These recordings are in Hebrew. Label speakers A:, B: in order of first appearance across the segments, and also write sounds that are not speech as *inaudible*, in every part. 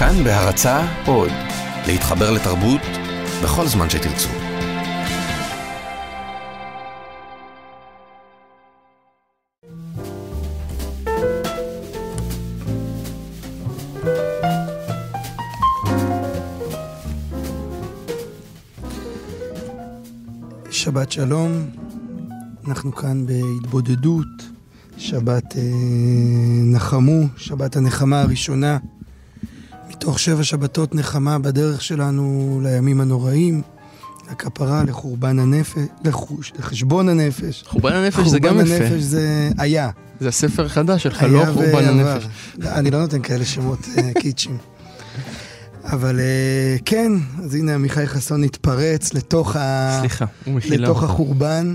A: כאן בהרצה עוד, להתחבר לתרבות בכל זמן שתרצו.
B: שבת שלום, אנחנו כאן בהתבודדות, שבת אה, נחמו, שבת הנחמה הראשונה, מתוך שבע שבתות נחמה בדרך שלנו לימים הנוראים, לכפרה, לחורבן הנפש, לחוש, לחשבון הנפש.
C: חורבן הנפש זה גם יפה.
B: חורבן הנפש זה היה.
C: זה הספר החדש שלך, לא חורבן הנפש.
B: לא, אני לא נותן כאלה שמות אה, *laughs* קיצ'ים. אבל אה, כן, אז הנה עמיחי חסון התפרץ לתוך, ה...
C: סליחה.
B: לתוך החורבן.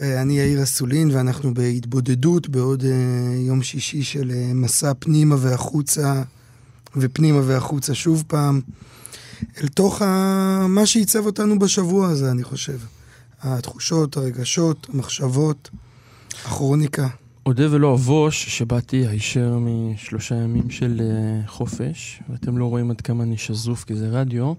B: אה, אני יאיר אסולין, ואנחנו בהתבודדות בעוד יום שישי של מסע פנימה והחוצה, ופנימה והחוצה שוב פעם, אל תוך ה... מה שעיצב אותנו בשבוע הזה, אני חושב. התחושות, הרגשות, המחשבות, הכרוניקה.
C: אודה ולא אבוש, שבאתי הישר משלושה ימים של uh, חופש, ואתם לא רואים עד כמה אני שזוף כי זה רדיו,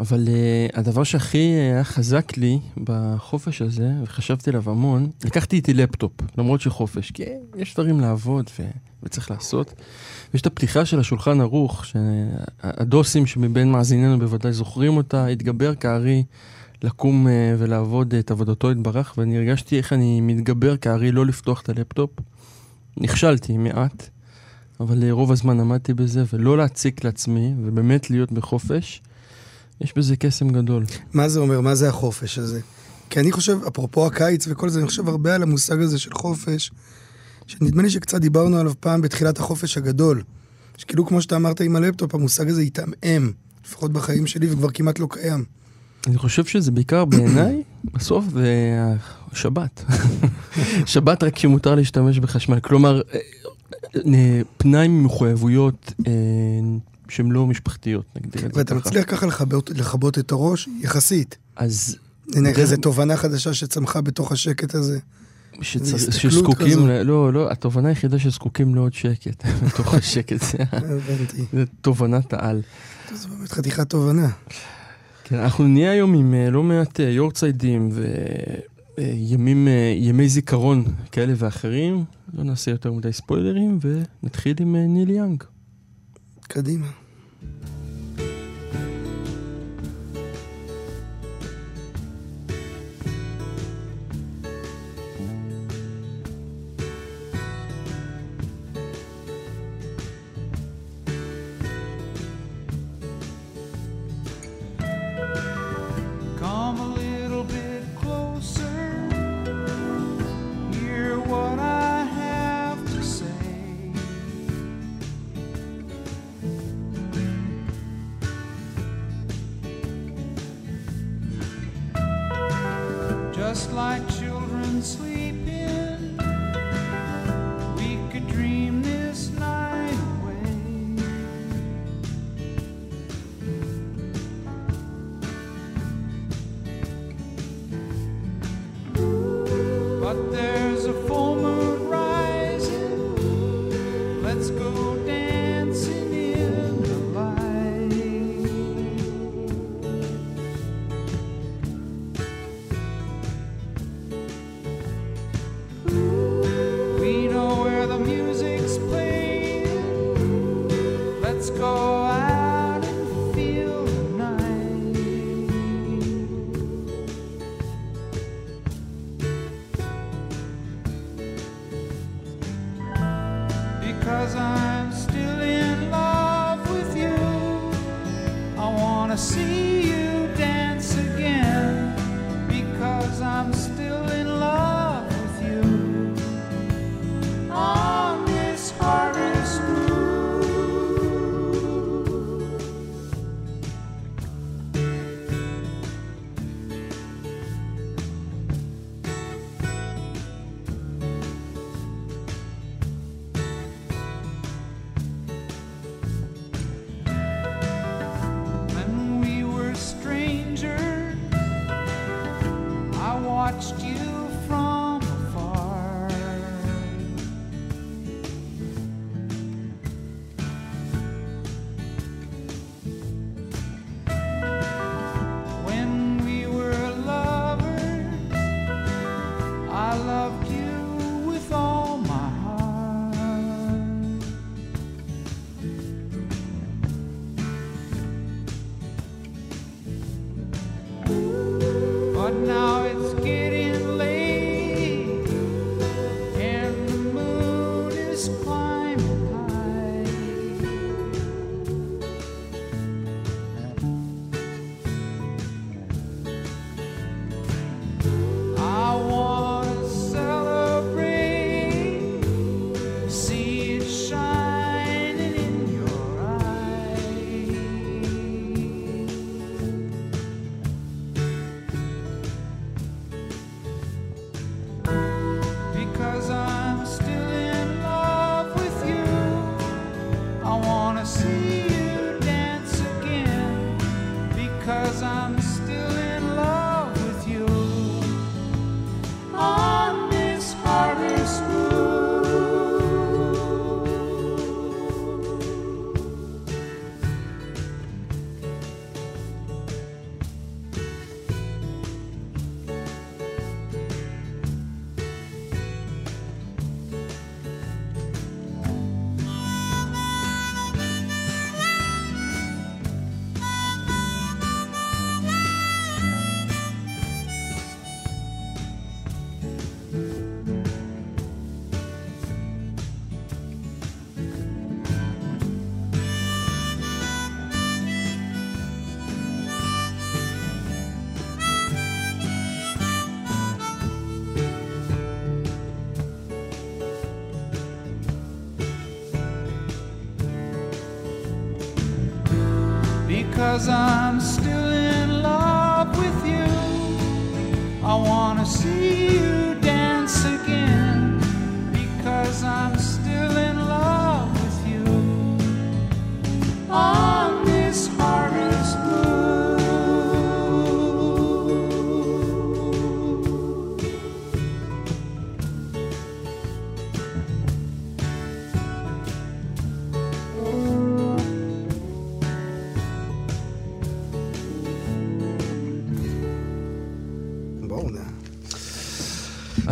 C: אבל uh, הדבר שהכי היה חזק לי בחופש הזה, וחשבתי עליו המון, לקחתי איתי לפטופ, למרות שחופש, כי יש דברים לעבוד ו... וצריך לעשות. ויש את הפתיחה של השולחן ערוך, שהדוסים שמבין מאזיננו בוודאי זוכרים אותה, התגבר כארי. לקום uh, ולעבוד את עבודתו יתברך, ואני הרגשתי איך אני מתגבר כארי לא לפתוח את הלפטופ. נכשלתי מעט, אבל uh, רוב הזמן עמדתי בזה, ולא להציק לעצמי, ובאמת להיות בחופש, יש בזה קסם גדול.
B: מה זה אומר? מה זה החופש הזה? כי אני חושב, אפרופו הקיץ וכל זה, אני חושב הרבה על המושג הזה של חופש, שנדמה לי שקצת דיברנו עליו פעם בתחילת החופש הגדול. שכאילו כמו שאתה אמרת עם הלפטופ, המושג הזה התעמעם, לפחות בחיים שלי, וכבר כמעט לא קיים.
C: אני חושב שזה בעיקר בעיניי, *clears throat* בסוף זה שבת. *laughs* שבת רק שמותר להשתמש בחשמל. כלומר, אה, אה, פנאי ממחויבויות אה, שהן לא משפחתיות, נגדיר את זה
B: ואתה
C: ככה.
B: מצליח ככה לכבות, לכבות את הראש, יחסית.
C: אז
B: הנה איזו תובנה חדשה שצמחה בתוך השקט הזה.
C: שצר- שזקוקים. ל- לא, לא, התובנה היחידה שזקוקים לעוד שקט *laughs* בתוך השקט, זה *laughs*
B: הבנתי.
C: זה תובנת העל.
B: זו באמת חתיכת תובנה.
C: כן, אנחנו נהיה היום עם אה, לא מעט אה, יורציידים וימים, ימי זיכרון כאלה ואחרים. לא נעשה יותר מדי ספוילרים ונתחיל עם אה, ניל יאנג.
B: קדימה.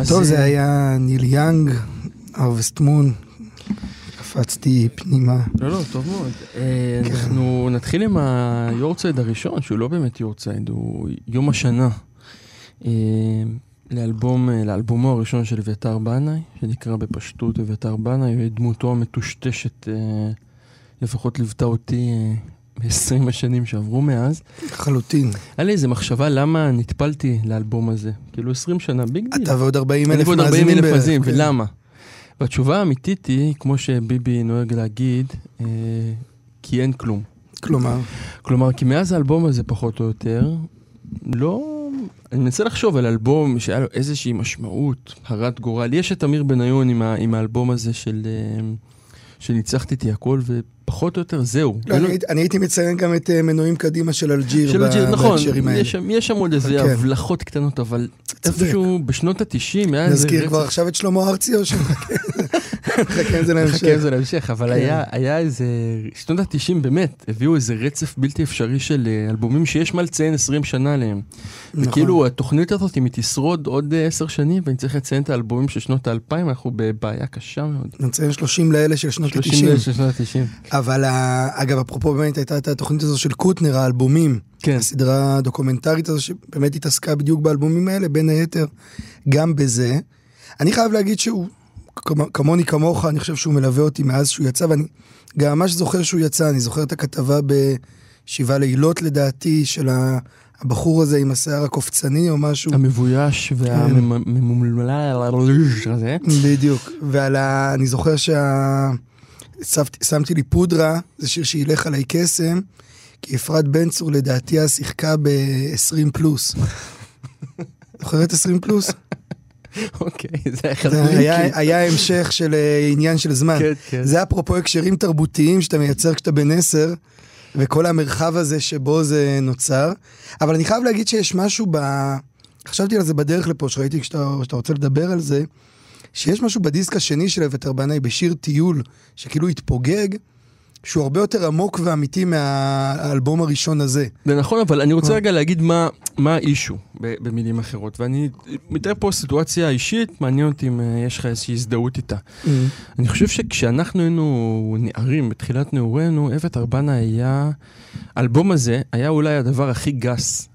B: טוב, זה
C: אה,
B: היה ניל יאנג, ארווסט מון. קפצתי פנימה.
C: לא, לא, טוב מאוד. אה. אנחנו נתחיל עם היורצייד הראשון, שהוא לא באמת יורצייד, הוא יום השנה. אה, לאלבום, לאלבומו הראשון של אביתר בנאי, שנקרא בפשטות אביתר בנאי, דמותו המטושטשת, לפחות ליוותה אותי ב-20 השנים שעברו מאז.
B: לחלוטין.
C: היה לי איזה מחשבה למה נטפלתי לאלבום הזה. כאילו 20 שנה, big deal.
B: אתה ועוד 40
C: אני
B: אלף
C: ועוד 40
B: מאזינים
C: אלף. מאזינים,
B: כן.
C: ולמה? והתשובה האמיתית היא, כמו שביבי נוהג להגיד, אה, כי אין כלום.
B: כלומר,
C: כלומר, כי מאז האלבום הזה, פחות או יותר, לא... אני מנסה לחשוב על אלבום שהיה לו איזושהי משמעות, הרת גורל. יש את אמיר בניון עם, ה- עם האלבום הזה של... אה, שניצחת איתי הכל, ופחות או יותר זהו.
B: לא, אני אני הייתי מציין גם את אה, מנועים קדימה של אלג'יר
C: של הג'יר, נכון. יש שם, יש שם עוד איזה
B: כן.
C: הבלחות קטנות, אבל. איפשהו בשנות ה-90 היה איזה
B: נזכיר כבר עכשיו את שלמה ארצי או שנחכה *laughs* נחכה עם זה
C: נחכה עם
B: להמשך?
C: זה להמשך, אבל
B: כן.
C: היה, היה איזה, שנות ה-90 באמת, הביאו איזה רצף בלתי אפשרי של אה, אלבומים שיש מה לציין 20 שנה עליהם.
B: נכון.
C: וכאילו התוכנית הזאת, אם היא תשרוד עוד אה, 10 שנים, ואני צריך לציין את האלבומים של שנות ה-2000, אנחנו בבעיה קשה מאוד.
B: נציין 30 לאלה של שנות
C: 30
B: ה-90.
C: של שנות ה-90.
B: אבל אגב, אפרופו באמת הייתה את התוכנית הזו של קוטנר, האלבומים.
C: כן.
B: הסדרה הדוקומנטרית הזו שבאמת התעסקה בדיוק באלבומים האלה, בין היתר גם בזה. אני חייב להגיד שהוא, כמ- כמוני כמוך, אני חושב שהוא מלווה אותי מאז שהוא יצא, ואני גם ממש זוכר שהוא יצא, אני זוכר את הכתבה בשבעה לילות לדעתי, של הבחור הזה עם השיער הקופצני או משהו.
C: המבויש והממולל הזה.
B: בדיוק. ועל ה... אני זוכר שה... שמתי, לי פודרה, זה שיר שילך עליי קסם, כי אפרת בן צור לדעתי אז שיחקה ב-20 פלוס. *laughs* זוכרת 20 פלוס?
C: אוקיי, זה היה הלינקים.
B: היה, המשך של אה, עניין של זמן.
C: כן, כן.
B: זה אפרופו הקשרים תרבותיים שאתה מייצר כשאתה בן עשר, וכל המרחב הזה שבו זה נוצר. אבל אני חייב להגיד שיש משהו ב... חשבתי על זה בדרך לפה, שראיתי כשאתה רוצה לדבר על זה, שיש משהו בדיסק השני של אביתר בנאי, בשיר טיול, שכאילו התפוגג, שהוא הרבה יותר עמוק ואמיתי מהאלבום הראשון הזה.
C: זה נכון, אבל אני רוצה. רגע להגיד מה, מה האישו במילים אחרות. ואני מתאר פה סיטואציה אישית, מעניין אותי אם אה, יש לך איזושהי הזדהות איתה. אני חושב שכשאנחנו היינו נערים, בתחילת נעורינו, אבט ארבנה היה, האלבום הזה היה אולי הדבר הכי גס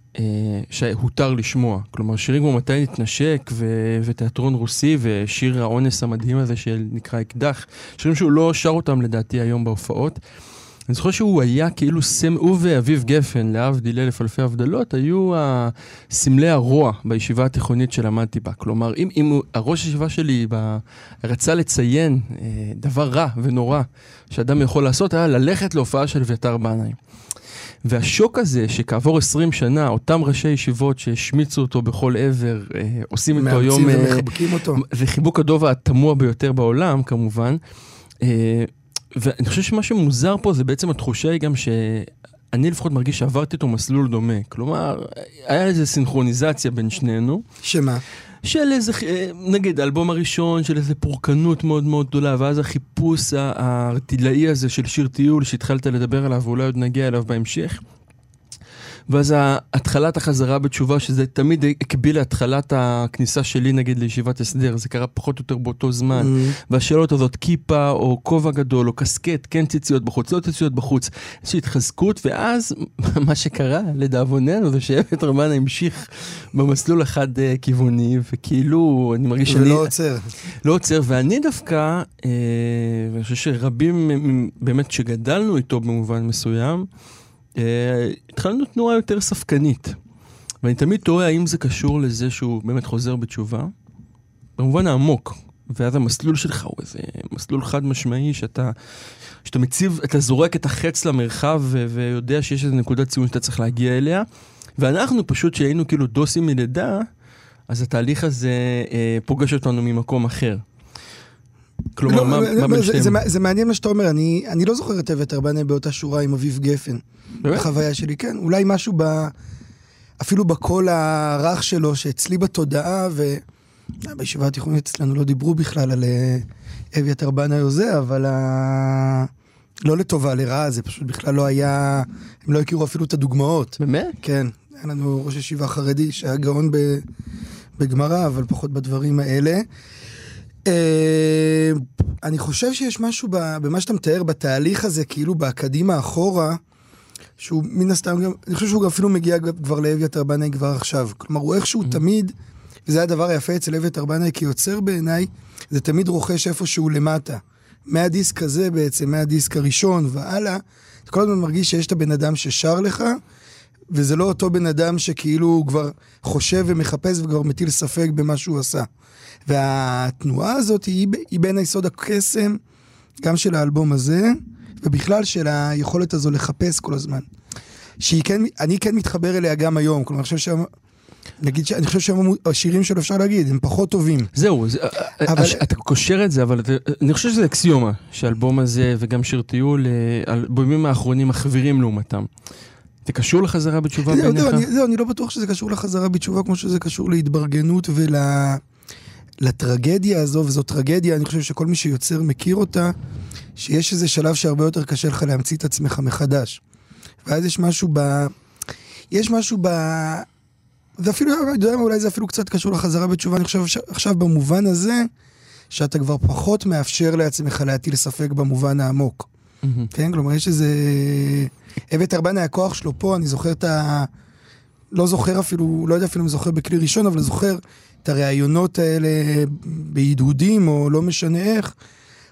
C: שהותר לשמוע. כלומר, שירים כמו מתי נתנשק ו- ותיאטרון רוסי ושיר האונס המדהים הזה שנקרא אקדח, שירים שהוא לא שר אותם לדעתי היום בהופעות. אני זוכר שהוא היה כאילו סם, הוא ואביב גפן, להבדיל אלף אלפי הבדלות, היו סמלי הרוע בישיבה התיכונית שלמדתי בה. כלומר, אם, אם הראש הישיבה שלי ב, רצה לציין אה, דבר רע ונורא שאדם יכול לעשות, היה ללכת להופעה של אביתר בנאי. והשוק הזה, שכעבור 20 שנה, אותם ראשי ישיבות שהשמיצו אותו בכל עבר, אה, עושים איתו היום...
B: מאמצים ומחבקים אותו.
C: זה חיבוק הדוב התמוה ביותר בעולם, כמובן. אה, ואני חושב שמה שמוזר פה זה בעצם התחושה היא גם שאני לפחות מרגיש שעברתי איתו מסלול דומה. כלומר, היה איזו סינכרוניזציה בין שנינו.
B: שמה?
C: של איזה, אה, נגיד, האלבום הראשון של איזה פורקנות מאוד מאוד גדולה, ואז החיפוש הארטילאי הזה של שיר טיול שהתחלת לדבר עליו, ואולי עוד נגיע אליו בהמשך. ואז התחלת החזרה בתשובה, שזה תמיד הקביל להתחלת הכניסה שלי נגיד לישיבת הסדר, זה קרה פחות או יותר באותו זמן. Mm-hmm. והשאלות הזאת, כיפה או כובע גדול או קסקט, כן ציציות בחוץ, לא ציציות בחוץ, איזושהי התחזקות, ואז *laughs* מה שקרה, לדאבוננו, זה שאבט רמנה המשיך במסלול החד-כיווני, וכאילו, אני מרגיש
B: שאני... ולא עוצר.
C: לא עוצר, ואני דווקא, אה, ואני חושב שרבים באמת שגדלנו איתו במובן מסוים, אה, התחלנו תנועה יותר ספקנית. ואני תמיד תוהה האם זה קשור לזה שהוא באמת חוזר בתשובה, במובן העמוק. ואז המסלול שלך הוא איזה מסלול חד משמעי שאתה, שאתה מציב, אתה זורק את החץ למרחב ו- ויודע שיש איזה נקודת ציון שאתה צריך להגיע אליה. ואנחנו פשוט, שהיינו כאילו דוסים מלידה, אז התהליך הזה אה, פוגש אותנו ממקום אחר. כלומר, לא, מה,
B: מה בין שתיהם? זה, זה מעניין מה שאתה אומר, אני, אני לא זוכר את אבט ארבנה באותה שורה עם אביב גפן. באמת? בחוויה שלי, כן. אולי משהו ב... אפילו בקול הרך שלו, שאצלי בתודעה, ובישיבה התיכונית אצלנו לא דיברו בכלל על אה, אביתר בנאי או זה, אבל ה... לא לטובה, לרעה, זה פשוט בכלל לא היה... הם לא הכירו אפילו את הדוגמאות.
C: באמת?
B: כן. היה לנו ראש ישיבה חרדי שהיה גאון בגמרא, אבל פחות בדברים האלה. אה, אני חושב שיש משהו במה שאתה מתאר, בתהליך הזה, כאילו באקדימה אחורה, שהוא מן הסתם גם, אני חושב שהוא אפילו מגיע כבר לאביתר בנאי כבר עכשיו. כלומר, הוא איכשהו mm-hmm. תמיד, וזה הדבר היפה אצל אביתר בנאי כיוצר בעיניי, זה תמיד רוכש איפשהו למטה. מהדיסק הזה בעצם, מהדיסק הראשון והלאה, אתה כל הזמן מרגיש שיש את הבן אדם ששר לך, וזה לא אותו בן אדם שכאילו הוא כבר חושב ומחפש וכבר מטיל ספק במה שהוא עשה. והתנועה הזאת היא, היא בין היסוד הקסם, גם של האלבום הזה, ובכלל של היכולת הזו לחפש כל הזמן. שהיא כן, אני כן מתחבר אליה גם היום, כלומר, אני חושב ש... נגיד שאני חושב שהשירים שלו אפשר להגיד, הם פחות טובים.
C: זהו, זה, אבל... הש, אתה קושר את זה, אבל אתה, אני חושב שזה אקסיומה, שהאלבום הזה וגם שיר טיול, האלבומים האחרונים מחווירים לעומתם. זה קשור לחזרה בתשובה בעיניך?
B: זהו, אני, זהו, אני לא בטוח שזה קשור לחזרה בתשובה כמו שזה קשור להתברגנות ול... לטרגדיה הזו, וזו טרגדיה, אני חושב שכל מי שיוצר מכיר אותה, שיש איזה שלב שהרבה יותר קשה לך להמציא את עצמך מחדש. ואז יש משהו ב... יש משהו ב... ואפילו, אני יודע מה, אולי זה אפילו קצת קשור לחזרה בתשובה, אני חושב עכשיו במובן הזה, שאתה כבר פחות מאפשר לעצמך להטיל ספק במובן העמוק. Mm-hmm. כן, כלומר, יש איזה... אבט ארבנה, הכוח שלו פה, אני זוכר את ה... לא זוכר אפילו, לא יודע אפילו אם זוכר בכלי ראשון, אבל זוכר את הראיונות האלה בהדהודים, או לא משנה איך,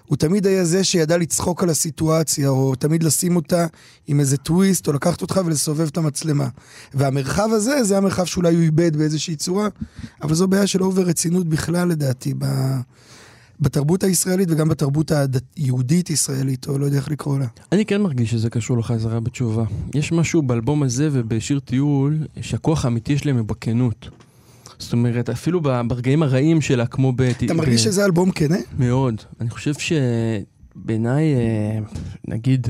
B: הוא תמיד היה זה שידע לצחוק על הסיטואציה, או תמיד לשים אותה עם איזה טוויסט, או לקחת אותך ולסובב את המצלמה. והמרחב הזה, זה המרחב שאולי הוא איבד באיזושהי צורה, אבל זו בעיה של over רצינות בכלל, לדעתי, ב... בתרבות הישראלית וגם בתרבות היהודית-ישראלית, או לא יודע איך לקרוא לה.
C: אני כן מרגיש שזה קשור לחזרה בתשובה. יש משהו באלבום הזה ובשיר טיול, שהכוח האמיתי שלהם הוא בכנות. זאת אומרת, אפילו ברגעים הרעים שלה, כמו ב...
B: אתה מרגיש שזה אלבום כנה?
C: מאוד. אני חושב שבעיניי, אה, נגיד,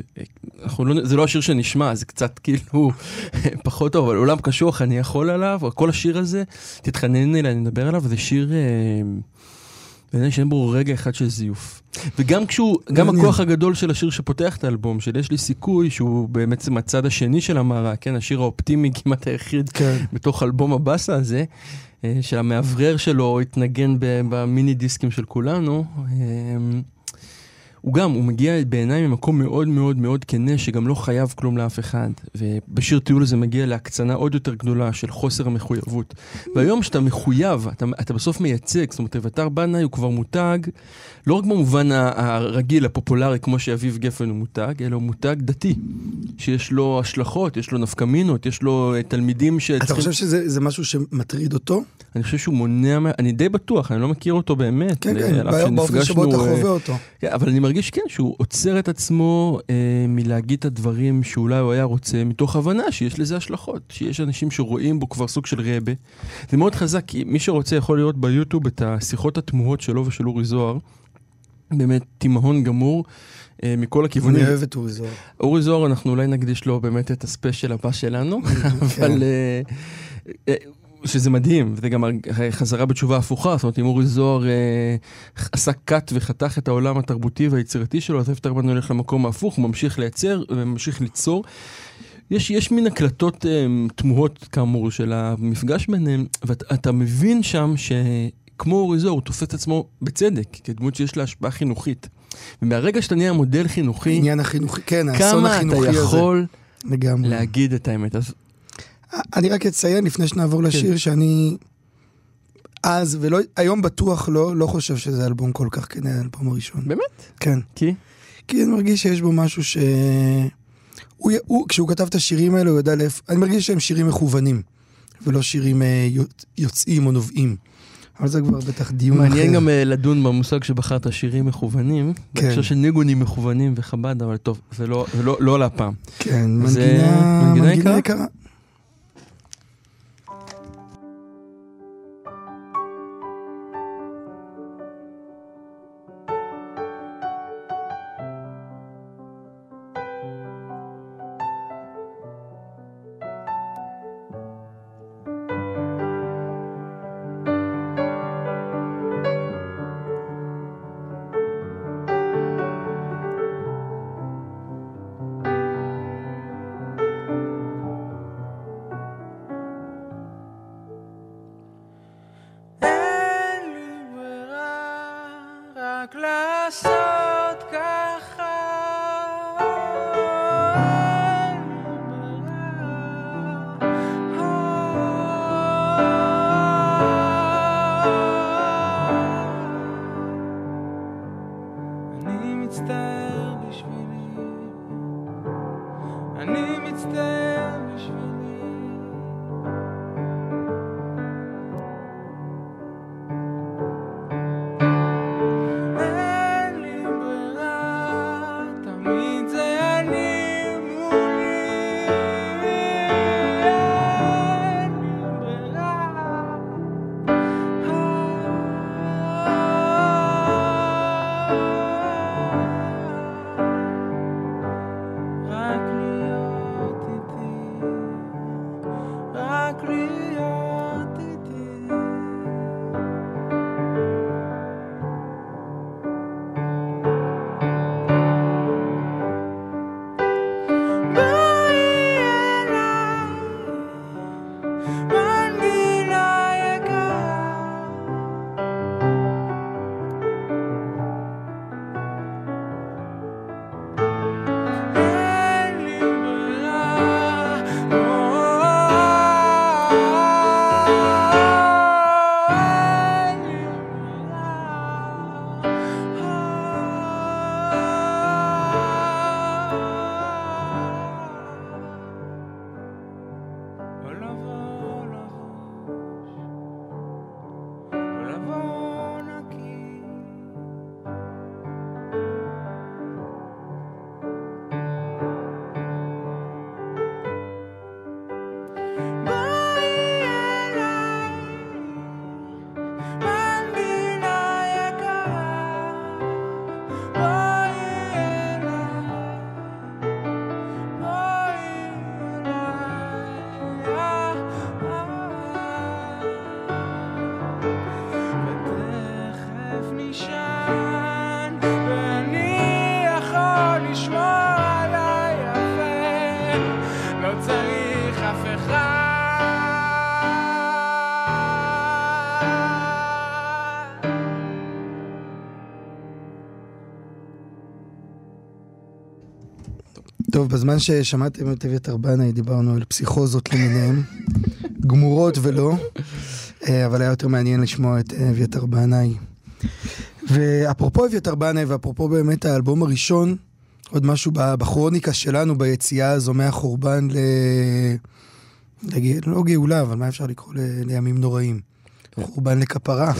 C: לא, זה לא השיר שנשמע, זה קצת *laughs* כאילו פחות טוב, אבל עולם קשוח, אני יכול עליו, כל השיר הזה, תתחנן אליי, אני מדבר עליו, זה שיר... אה, בעיניי שאין בו רגע אחד של זיוף. וגם כשהוא, גם הכוח הגדול של השיר שפותח את האלבום, של יש לי סיכוי, שהוא בעצם הצד השני של המערה, כן, השיר האופטימי כמעט היחיד כן. בתוך אלבום הבאסה הזה, אה, שהמאוורר שלו התנגן במיני דיסקים של כולנו. אה, הוא גם, הוא מגיע בעיניי ממקום מאוד מאוד מאוד כנה, שגם לא חייב כלום לאף אחד. ובשיר טיול הזה מגיע להקצנה עוד יותר גדולה של חוסר המחויבות. והיום כשאתה מחויב, אתה, אתה בסוף מייצג, זאת אומרת, אביתר בנאי הוא כבר מותג, לא רק במובן הרגיל, הפופולרי, כמו שאביב גפן הוא מותג, אלא הוא מותג דתי, שיש לו השלכות, יש לו נפקמינות, יש לו אה, תלמידים שצריכים...
B: אתה חושב שזה זה משהו שמטריד אותו?
C: אני חושב שהוא מונע, אני די בטוח, אני לא מכיר אותו באמת.
B: כן,
C: אה,
B: כן, באופן שבו אתה
C: אה,
B: חווה אותו.
C: כן, אבל אני מרגיש כן, שהוא עוצר את עצמו מלהגיד את הדברים שאולי הוא היה רוצה, מתוך הבנה שיש לזה השלכות, שיש אנשים שרואים בו כבר סוג של רבה. זה מאוד חזק, כי מי שרוצה יכול לראות ביוטיוב את השיחות התמוהות שלו ושל אורי זוהר. באמת תימהון גמור אה, מכל הכיוונים.
B: אני אוהב את אורי זוהר.
C: אורי זוהר, אנחנו אולי נקדיש לו באמת את הספיישל הבא שלנו, *laughs* אבל אה, אה, שזה מדהים, וזה גם חזרה בתשובה הפוכה, זאת אומרת, אם אורי זוהר אה, עשה קאט וחתך את העולם התרבותי והיצירתי שלו, אז אפטר בנו הולך למקום ההפוך, הוא ממשיך לייצר וממשיך ליצור. יש, יש מין הקלטות אה, תמוהות כאמור של המפגש ביניהם, ואתה מבין שם שכמו אורי זוהר, הוא תופס את עצמו בצדק, כדמות שיש לה השפעה חינוכית. ומהרגע שאתה נהיה מודל חינוכי,
B: העניין החינוכי, כן, האסון
C: כמה אתה
B: החינוכי הזה.
C: יכול
B: לגמרי.
C: להגיד את האמת. אז
B: אני רק אציין לפני שנעבור לשיר שאני אז ולא, היום בטוח לא, לא חושב שזה אלבום כל כך כנה, האלבום הראשון.
C: באמת?
B: כן.
C: כי?
B: כי אני מרגיש שיש בו משהו ש... הוא, הוא, כשהוא כתב את השירים האלה, הוא ידע לאיפה... אני מרגיש שהם שירים מכוונים, ולא שירים אה, יוצ- יוצאים או נובעים. אבל זה כבר בטח דיון אחר.
C: מעניין גם אה, לדון במושג שבחרת שירים מכוונים.
B: כן.
C: בהקשר של ניגונים מכוונים וחב"ד, אבל טוב, זה לא- זה לא לא להפעם.
B: כן, מנגינה,
C: מנגינה
B: מנגינה
C: יקרה?
B: יקרה. טוב, בזמן ששמעתם את אביתר בנאי, דיברנו על פסיכוזות למיניהן, גמורות ולא, אה, אבל היה יותר מעניין לשמוע את אה, אביתר בנאי. ואפרופו אביתר בנאי, ואפרופו באמת האלבום הראשון, עוד משהו בכרוניקה שלנו, ביציאה הזו מהחורבן ל... לג... לא גאולה, אבל מה אפשר לקרוא ל... לימים נוראים? חורבן לכפרה.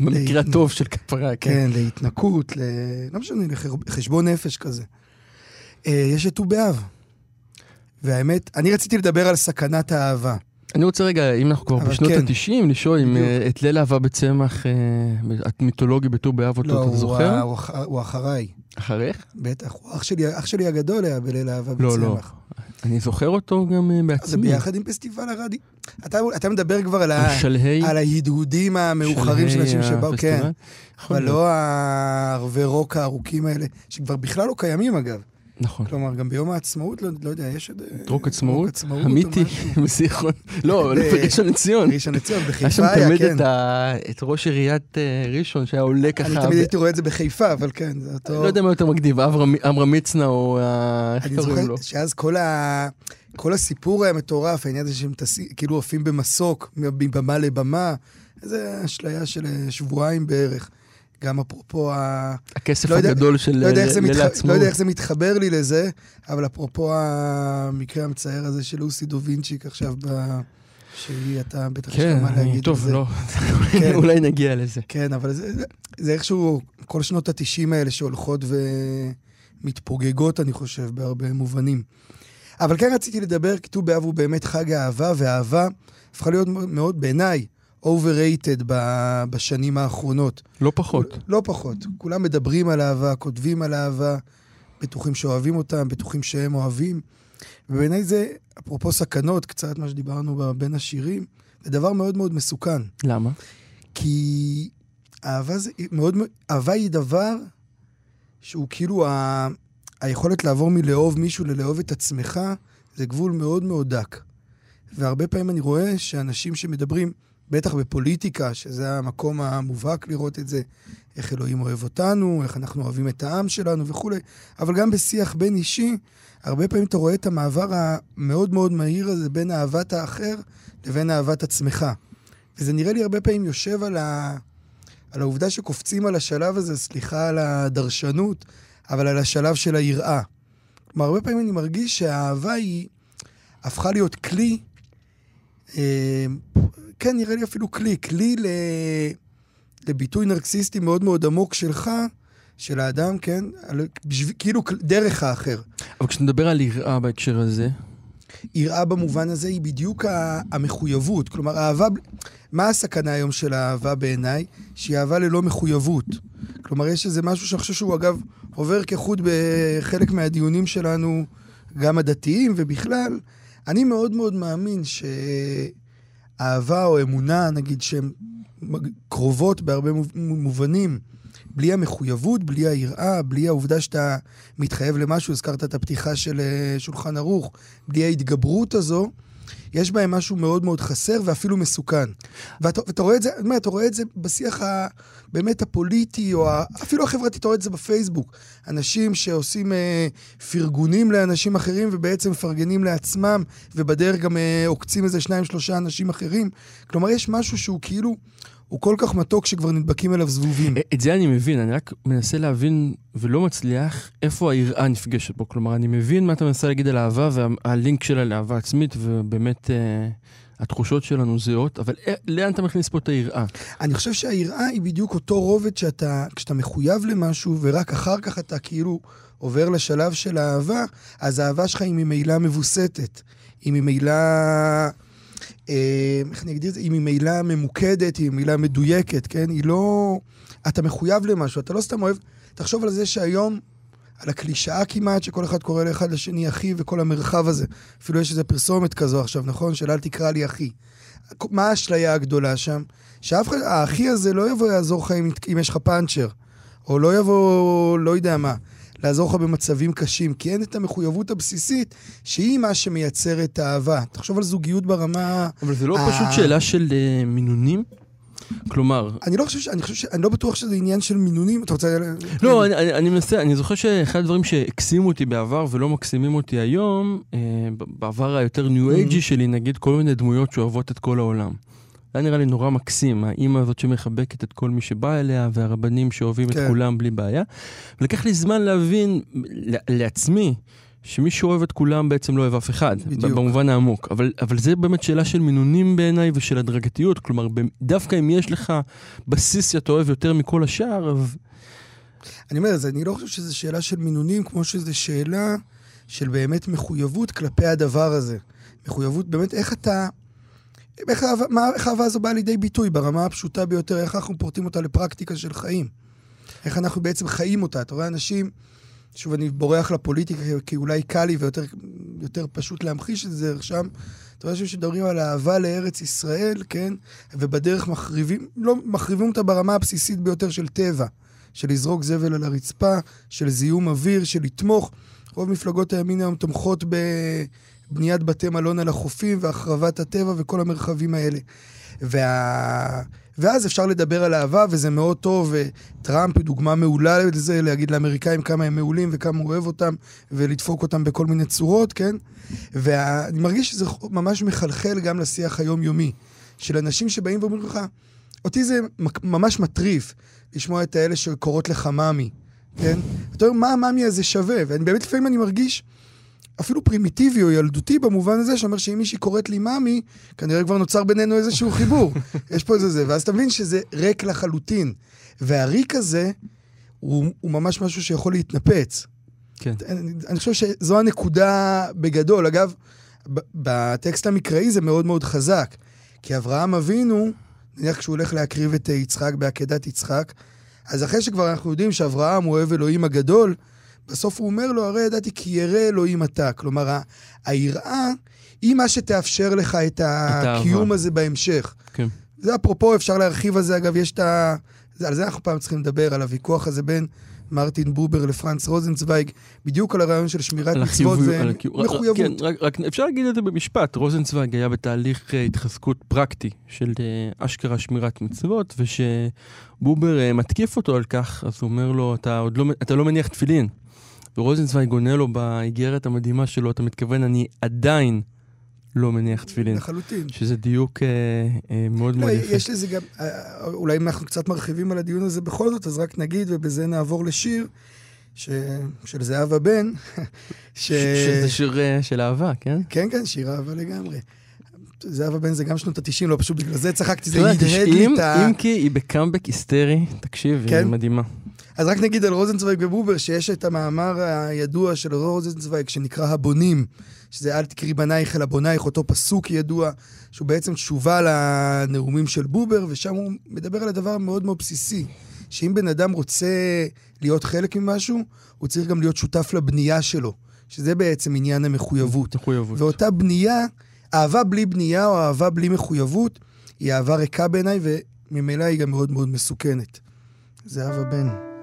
C: במקרה הטוב של כפרה, כן.
B: כן, להתנקות, ל... לא משנה, לחשבון נפש כזה. אה, יש את ט"ו באב. והאמת, אני רציתי לדבר על סכנת האהבה.
C: אני רוצה רגע, אם אנחנו כבר בשנות
B: כן.
C: ה-90, לשאול אם. אה, את ליל אהבה בצמח, אה, המיתולוגי בט"ו באב
B: לא,
C: אותו, אתה
B: הוא,
C: זוכר?
B: ה- הוא, אח- הוא אחריי.
C: אחריך?
B: בטח, הוא אח שלי, אח שלי הגדול היה בליל אהבה
C: לא,
B: בצמח.
C: לא. אני זוכר אותו גם
B: זה
C: בעצמי.
B: ביחד עם פסטיבל הרדיו. אתה, אתה מדבר כבר על, ה,
C: שלהי,
B: על ההדהודים המאוחרים של אנשים שבאו? כן. אבל. לא הערבי רוק הארוכים האלה, שכבר בכלל לא קיימים אגב.
C: נכון.
B: כלומר, גם ביום העצמאות, לא, לא יודע, יש עוד... אה,
C: רוק עצמאות,
B: משהו. *laughs*
C: בזיכרון. לא, בראשון לציון.
B: ראשון לציון,
C: היה
B: בחיפה
C: שם
B: היה,
C: תמיד
B: כן.
C: את ה- את ראש עיריית אה, ראשון שהיה עולה ככה.
B: אני תמיד הייתי רואה את זה בחיפה, אבל כן, זה אותו...
C: לא יודע מה יותר אברהם עמרם מצנע או... איך
B: אני
C: קוראים לו?
B: זוכר שאז כל, ה... כל הסיפור היה מטורף, העניין הזה שהם טסים, כאילו עפים במסוק, מבמה לבמה, איזה אשליה של אה, שבועיים בערך. גם אפרופו ה...
C: הכסף
B: לא יודע-
C: הגדול של
B: לא יודע, איך זה
C: ליל
B: מתח... לא
C: העצמאות.
B: יודע איך זה מתחבר לי לזה, אבל אפרופו המקרה המצער הזה של לוסי דובינצ'יק עכשיו, ב... שהיא, אתה בטח יש
C: כן,
B: לך מה
C: אני-
B: להגיד על
C: טוב,
B: זה.
C: לא,
B: כן. *laughs*
C: אולי נגיע לזה.
B: כן, אבל זה, זה, זה איכשהו, כל שנות התשעים האלה שהולכות ומתפוגגות, אני חושב, בהרבה מובנים. אבל כן רציתי לדבר, כי ט"ו באב הוא באמת חג האהבה, והאהבה הפכה להיות מאוד, בעיניי, overrated ב- בשנים האחרונות.
C: לא פחות.
B: לא פחות. כולם מדברים על אהבה, כותבים על אהבה, בטוחים שאוהבים אותם, בטוחים שהם אוהבים. ובעיניי זה, אפרופו סכנות, קצת מה שדיברנו בין השירים, זה דבר מאוד מאוד מסוכן.
C: למה?
B: כי אהבה, זה, מאוד, אהבה היא דבר שהוא כאילו ה, היכולת לעבור מלאהוב מישהו ללאהוב את עצמך, זה גבול מאוד מאוד דק. והרבה פעמים אני רואה שאנשים שמדברים, בטח בפוליטיקה, שזה המקום המובהק לראות את זה, איך אלוהים אוהב אותנו, איך אנחנו אוהבים את העם שלנו וכולי, אבל גם בשיח בין אישי, הרבה פעמים אתה רואה את המעבר המאוד מאוד מהיר הזה בין אהבת האחר לבין אהבת עצמך. וזה נראה לי הרבה פעמים יושב על, ה... על העובדה שקופצים על השלב הזה, סליחה על הדרשנות, אבל על השלב של היראה. כלומר, הרבה פעמים אני מרגיש שהאהבה היא הפכה להיות כלי, אה, כן, נראה לי אפילו כלי, כלי ל... לביטוי נרקסיסטי מאוד מאוד עמוק שלך, של האדם, כן? על... בשב... כאילו דרך האחר.
C: אבל כשאתה מדבר על יראה בהקשר הזה,
B: יראה במובן הזה היא בדיוק המחויבות. כלומר, אהבה... מה הסכנה היום של האהבה בעיניי? שהיא אהבה ללא מחויבות. כלומר, יש איזה משהו שאני חושב שהוא, אגב, עובר כחוט בחלק מהדיונים שלנו, גם הדתיים ובכלל. אני מאוד מאוד מאמין שאהבה או אמונה, נגיד, שהן קרובות בהרבה מוב- מובנים, בלי המחויבות, בלי היראה, בלי העובדה שאתה מתחייב למשהו, הזכרת את הפתיחה של אה, שולחן ערוך, בלי ההתגברות הזו, יש בהם משהו מאוד מאוד חסר ואפילו מסוכן. ואתה, ואתה רואה את זה, אומר, אתה רואה את זה בשיח ה, באמת הפוליטי, או ה, אפילו החברתי, אתה רואה את זה בפייסבוק. אנשים שעושים אה, פרגונים לאנשים אחרים ובעצם מפרגנים לעצמם, ובדרך גם אה, עוקצים איזה שניים, שלושה אנשים אחרים. כלומר, יש משהו שהוא כאילו, הוא כל כך מתוק שכבר נדבקים אליו זבובים.
C: אה, את זה אני מבין, אני רק מנסה להבין ולא מצליח איפה היראה נפגשת פה. כלומר, אני מבין מה אתה מנסה להגיד על אהבה והלינק שלה לאהבה עצמית, ובאמת אה, התחושות שלנו זהות, אבל אה, לאן אתה מכניס פה את היראה?
B: אני חושב שהיראה היא בדיוק אותו רובד שאתה, כשאתה מחויב למשהו, ורק אחר כך אתה כאילו עובר לשלב של האהבה, אז האהבה שלך היא ממילא מבוסתת. היא ממילא... אה, איך אני אגדיר את זה? היא ממילא ממוקדת, היא ממילא מדויקת, כן? היא לא... אתה מחויב למשהו, אתה לא סתם אוהב... תחשוב על זה שהיום, על הקלישאה כמעט, שכל אחד קורא לאחד לשני אחי, וכל המרחב הזה. אפילו יש איזו פרסומת כזו עכשיו, נכון? של אל תקרא לי אחי. מה האשליה הגדולה שם? שאף אחד, האחי הזה לא יבוא יעזור לך אם יש לך פאנצ'ר, או לא יבוא, לא יודע מה, לעזור לך במצבים קשים, כי אין את המחויבות הבסיסית, שהיא מה שמייצר את האהבה. תחשוב על זוגיות ברמה...
C: אבל זה לא
B: אה.
C: פשוט שאלה של אה, מינונים? כלומר,
B: אני לא חושב, ש- אני חושב, ש- אני לא בטוח שזה עניין של מינונים, אתה רוצה...
C: לא, אני, אני, אני מנסה, אני זוכר שאחד הדברים שהקסימו אותי בעבר ולא מקסימים אותי היום, אה, בעבר היותר ניו אייג'י שלי, נגיד כל מיני דמויות שאוהבות את כל העולם. היה נראה לי נורא מקסים, האימא הזאת שמחבקת את כל מי שבא אליה, והרבנים שאוהבים
B: כן.
C: את כולם בלי בעיה. ולקח לי זמן להבין לעצמי, שמי שאוהב את כולם בעצם לא אוהב אף אחד,
B: בדיוק.
C: במובן העמוק. אבל, אבל זה באמת שאלה של מינונים בעיניי ושל הדרגתיות. כלומר, דווקא אם יש לך בסיס שאתה אוהב יותר מכל השאר, אז
B: אני אומר, אז אני לא חושב שזו שאלה של מינונים, כמו שזו שאלה של באמת מחויבות כלפי הדבר הזה. מחויבות, באמת, איך אתה... איך האהבה- הזו באה לידי ביטוי ברמה הפשוטה ביותר, איך אנחנו פורטים אותה לפרקטיקה של חיים. איך אנחנו בעצם חיים אותה. אתה רואה אנשים, שוב, אני בורח לפוליטיקה, כי אולי קל לי ויותר יותר פשוט להמחיש את זה שם. אתה רואה שמדברים על אהבה לארץ ישראל, כן? ובדרך מחריבים, לא, מחריבים אותה ברמה הבסיסית ביותר של טבע. של לזרוק זבל על הרצפה, של זיהום אוויר, של לתמוך. רוב מפלגות הימין היום תומכות בבניית בתי מלון על החופים והחרבת הטבע וכל המרחבים האלה. וה... ואז אפשר לדבר על אהבה, וזה מאוד טוב, וטראמפ הוא דוגמה מעולה לזה, להגיד לאמריקאים כמה הם מעולים וכמה הוא אוהב אותם, ולדפוק אותם בכל מיני צורות, כן? ואני מרגיש שזה ממש מחלחל גם לשיח היומיומי, של אנשים שבאים ואומרים לך, אותי זה ממש מטריף לשמוע את האלה שקוראות לך מאמי, כן? אתה אומר, מה המאמי הזה שווה? ואני באמת לפעמים אני מרגיש אפילו פרימיטיבי או ילדותי במובן הזה, שאומר שאם מישהי קוראת לי מאמי, כנראה כבר נוצר בינינו איזשהו חיבור. *laughs* יש פה איזה זה, ואז אתה מבין שזה ריק לחלוטין. והריק הזה, הוא, הוא ממש משהו שיכול להתנפץ.
C: כן.
B: אני, אני חושב שזו הנקודה בגדול. אגב, בטקסט המקראי זה מאוד מאוד חזק. כי אברהם אבינו, נניח כשהוא הולך להקריב את יצחק בעקדת יצחק, אז אחרי שכבר אנחנו יודעים שאברהם הוא אוהב אלוהים הגדול, בסוף הוא אומר לו, הרי ידעתי כי ירא אלוהים אתה. כלומר, היראה היא מה שתאפשר לך את הקיום. הזה בהמשך.
C: כן.
B: זה אפרופו, אפשר להרחיב על זה, אגב, יש את ה... על זה אנחנו פעם צריכים לדבר, על הוויכוח הזה בין מרטין בובר לפרנץ רוזנצוויג, בדיוק על הרעיון של שמירת מצוות ומחויבות.
C: כן, רק, רק אפשר להגיד את זה במשפט. רוזנצוויג היה בתהליך אה, התחזקות פרקטי של אה, אשכרה שמירת מצוות, וכשבובר אה, מתקיף אותו על כך, אז הוא אומר לו, אתה לא, אתה לא מניח תפילין. ורוזנצוויג עונה לו באיגרת המדהימה שלו, אתה מתכוון, אני עדיין לא מניח תפילין.
B: לחלוטין.
C: שזה דיוק אה, אה, מאוד
B: לא,
C: מאוד יפה.
B: יש לזה גם, אה, אולי אם אנחנו קצת מרחיבים על הדיון הזה בכל זאת, אז רק נגיד, ובזה נעבור לשיר, ש... של זהבה בן, *laughs* ש...
C: ש- שזה שיר אה, של אהבה, כן?
B: כן, כן, שיר אהבה לגמרי. זהבה בן זה גם שנות ה-90, לא, פשוט בגלל זה צחקתי, זה הדהד לי
C: 90,
B: את ה...
C: אם כי היא בקאמבק היסטרי, תקשיב, היא
B: כן?
C: מדהימה.
B: אז רק נגיד על רוזנצוויג ובובר, שיש את המאמר הידוע של רוזנצוויג שנקרא הבונים, שזה אל תקרי בנייך אלא בונייך, אותו פסוק ידוע, שהוא בעצם תשובה לנאומים של בובר, ושם הוא מדבר על הדבר מאוד מאוד בסיסי, שאם בן אדם רוצה להיות חלק ממשהו, הוא צריך גם להיות שותף לבנייה שלו, שזה בעצם עניין המחויבות.
C: מחויבות.
B: ואותה בנייה, אהבה בלי בנייה או אהבה בלי מחויבות, היא אהבה ריקה בעיניי, וממילא היא גם מאוד מאוד מסוכנת. זהבה בן.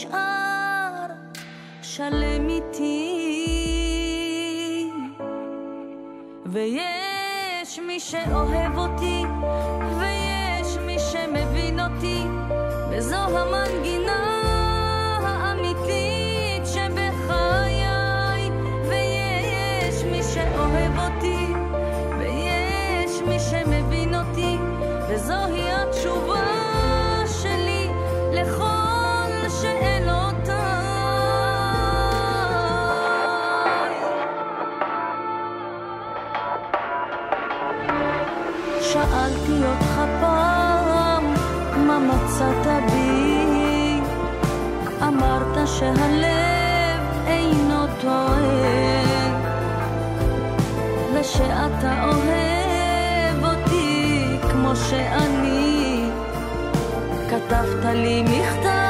D: אתה אוהב אותי כמו שאני. כתבת לי מכתב,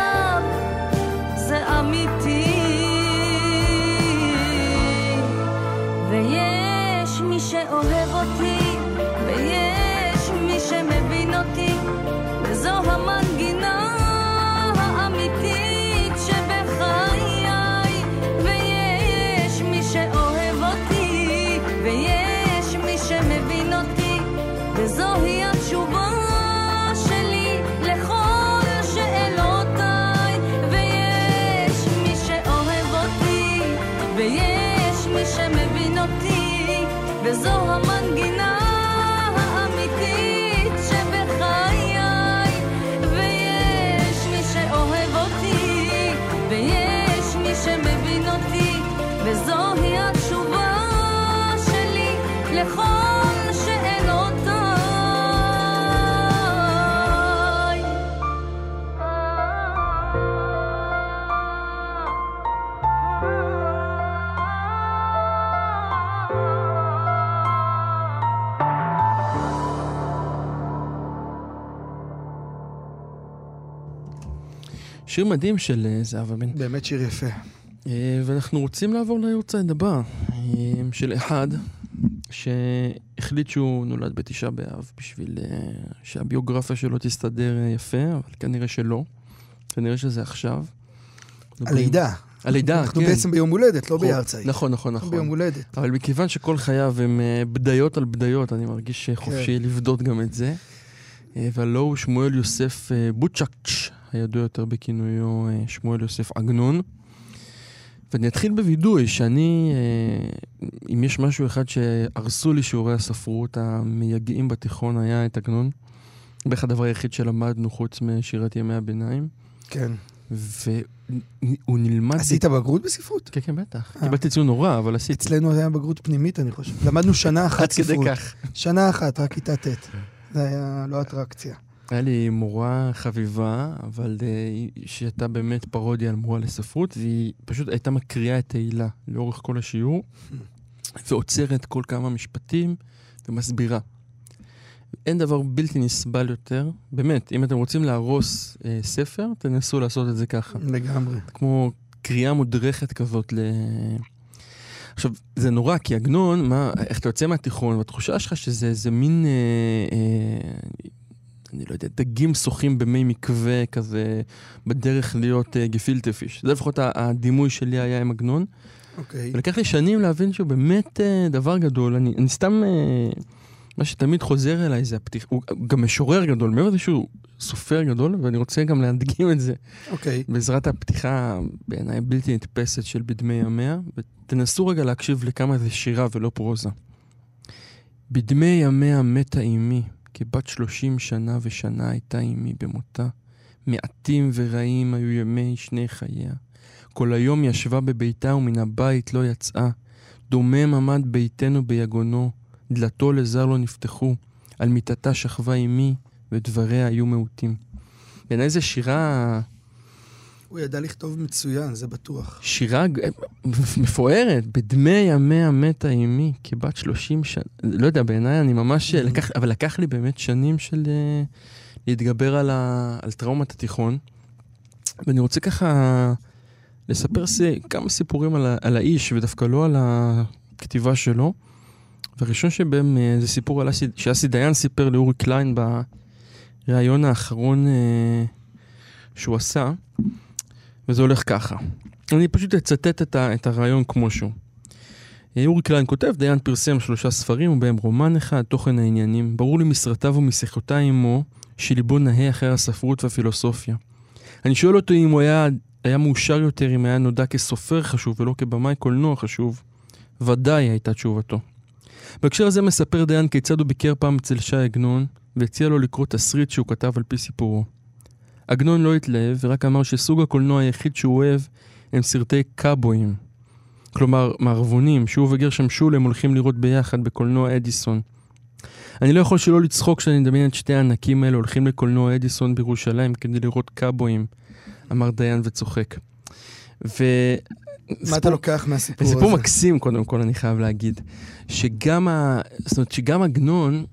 C: שיר מדהים של אה, זהבה בן.
B: באמת שיר יפה.
C: אה, ואנחנו רוצים לעבור ליורצייד הבא, אה, של אחד שהחליט שהוא נולד בתשעה באב בשביל שהביוגרפיה שלו תסתדר יפה, אבל כנראה שלא. כנראה שזה עכשיו.
B: הלידה.
C: הלידה,
B: אנחנו
C: כן.
B: בעצם ביום הולדת, לא
C: נכון,
B: ביארצייט.
C: נכון, נכון,
B: אנחנו
C: נכון.
B: ביום הולדת.
C: אבל מכיוון שכל חייו הם בדיות על בדיות, אני מרגיש חופשי
B: כן.
C: לבדות גם את זה. והלא הוא שמואל יוסף בוצ'קץ', הידוע יותר בכינויו אה, שמואל יוסף עגנון. ואני אתחיל בווידוי, שאני, אה, אם יש משהו אחד שהרסו לי שיעורי הספרות המייגעים בתיכון, היה את עגנון. בערך הדבר היחיד שלמדנו חוץ משירת ימי הביניים.
B: כן.
C: והוא נלמד...
B: עשית בגרות בספרות?
C: כן, כן, בטח.
B: אה.
C: קיבלתי ציון נורא, אבל עשיתי.
B: אצלנו היה בגרות פנימית, אני חושב. למדנו שנה אחת
C: עד כדי
B: ספרות.
C: כך.
B: שנה אחת, רק כיתה ט'. זה היה לא אטרקציה.
C: היה לי מורה חביבה, אבל אה, שהייתה באמת פרודיה על מורה לספרות, והיא פשוט הייתה מקריאה את תהילה לאורך כל השיעור, ועוצרת כל כמה משפטים ומסבירה. אין דבר בלתי נסבל יותר, באמת, אם אתם רוצים להרוס אה, ספר, תנסו לעשות את זה ככה.
B: לגמרי.
C: כמו קריאה מודרכת כזאת ל... עכשיו, זה נורא, כי עגנון, מה, איך אתה יוצא מהתיכון, והתחושה שלך שזה איזה מין, אה, אה, אני לא יודע, דגים שוחים במי מקווה כזה, בדרך להיות אה, גפילטה פיש. זה לפחות הדימוי שלי היה עם עגנון.
B: אוקיי.
C: ולקח לי שנים להבין שהוא באמת אה, דבר גדול. אני, אני סתם, אה, מה שתמיד חוזר אליי זה הפתיחה, הוא גם משורר גדול, מעבר לזה שהוא סופר גדול, ואני רוצה גם להדגים את זה.
B: אוקיי.
C: בעזרת הפתיחה בעיניי בלתי נתפסת של בדמי ימיה, ותנסו רגע להקשיב לכמה זה שירה ולא פרוזה. בדמי ימיה מתה אמי, כבת שלושים שנה ושנה הייתה אמי במותה. מעטים ורעים היו ימי שני חייה. כל היום ישבה בביתה ומן הבית לא יצאה. דומם עמד ביתנו ביגונו, דלתו לזר לא נפתחו. על מיטתה שכבה אמי, ודבריה היו מעוטים. בעיניי זו שירה
B: הוא ידע לכתוב מצוין, זה בטוח.
C: שירה ג- מפוארת, בדמי ימיה מתה אמי, כבת 30 שנה, לא יודע, בעיניי אני ממש,
B: Mhm.
C: לקח, אבל לקח לי באמת שנים של אה, להתגבר על, ה, על טראומת התיכון. ואני רוצה ככה לספר סי, כמה סיפורים על, ה, על האיש, ודווקא לא על הכתיבה שלו. והראשון שבהם אה, זה סיפור על אסי, שאסי דיין סיפר לאורי קליין בריאיון האחרון אה, שהוא עשה. וזה הולך ככה. אני פשוט אצטט את, ה, את הרעיון כמו שהוא. אורי קליין כותב, דיין פרסם שלושה ספרים ובהם רומן אחד, תוכן העניינים. ברור לי מסרטיו ומשיחותיי עמו, שליבו נהה אחרי הספרות והפילוסופיה. אני שואל אותו אם הוא היה, היה מאושר יותר אם היה נודע כסופר חשוב ולא כבמאי קולנוע חשוב. ודאי הייתה תשובתו. בהקשר הזה מספר דיין כיצד הוא ביקר פעם אצל שי עגנון, והציע לו לקרוא תסריט שהוא כתב על פי סיפורו. עגנון לא התלהב ורק אמר שסוג הקולנוע היחיד שהוא אוהב הם סרטי קאבויים. כלומר, מערבונים שהוא וגרשם שולם הולכים לראות ביחד בקולנוע אדיסון. אני לא יכול שלא לצחוק כשאני מדמיין את שתי הענקים האלה הולכים לקולנוע אדיסון בירושלים כדי לראות קאבויים, אמר דיין וצוחק. ו...
B: מה אתה לוקח מהסיפור הזה?
C: סיפור מקסים, קודם כל, אני חייב להגיד. שגם ה... זאת אומרת, שגם עגנון,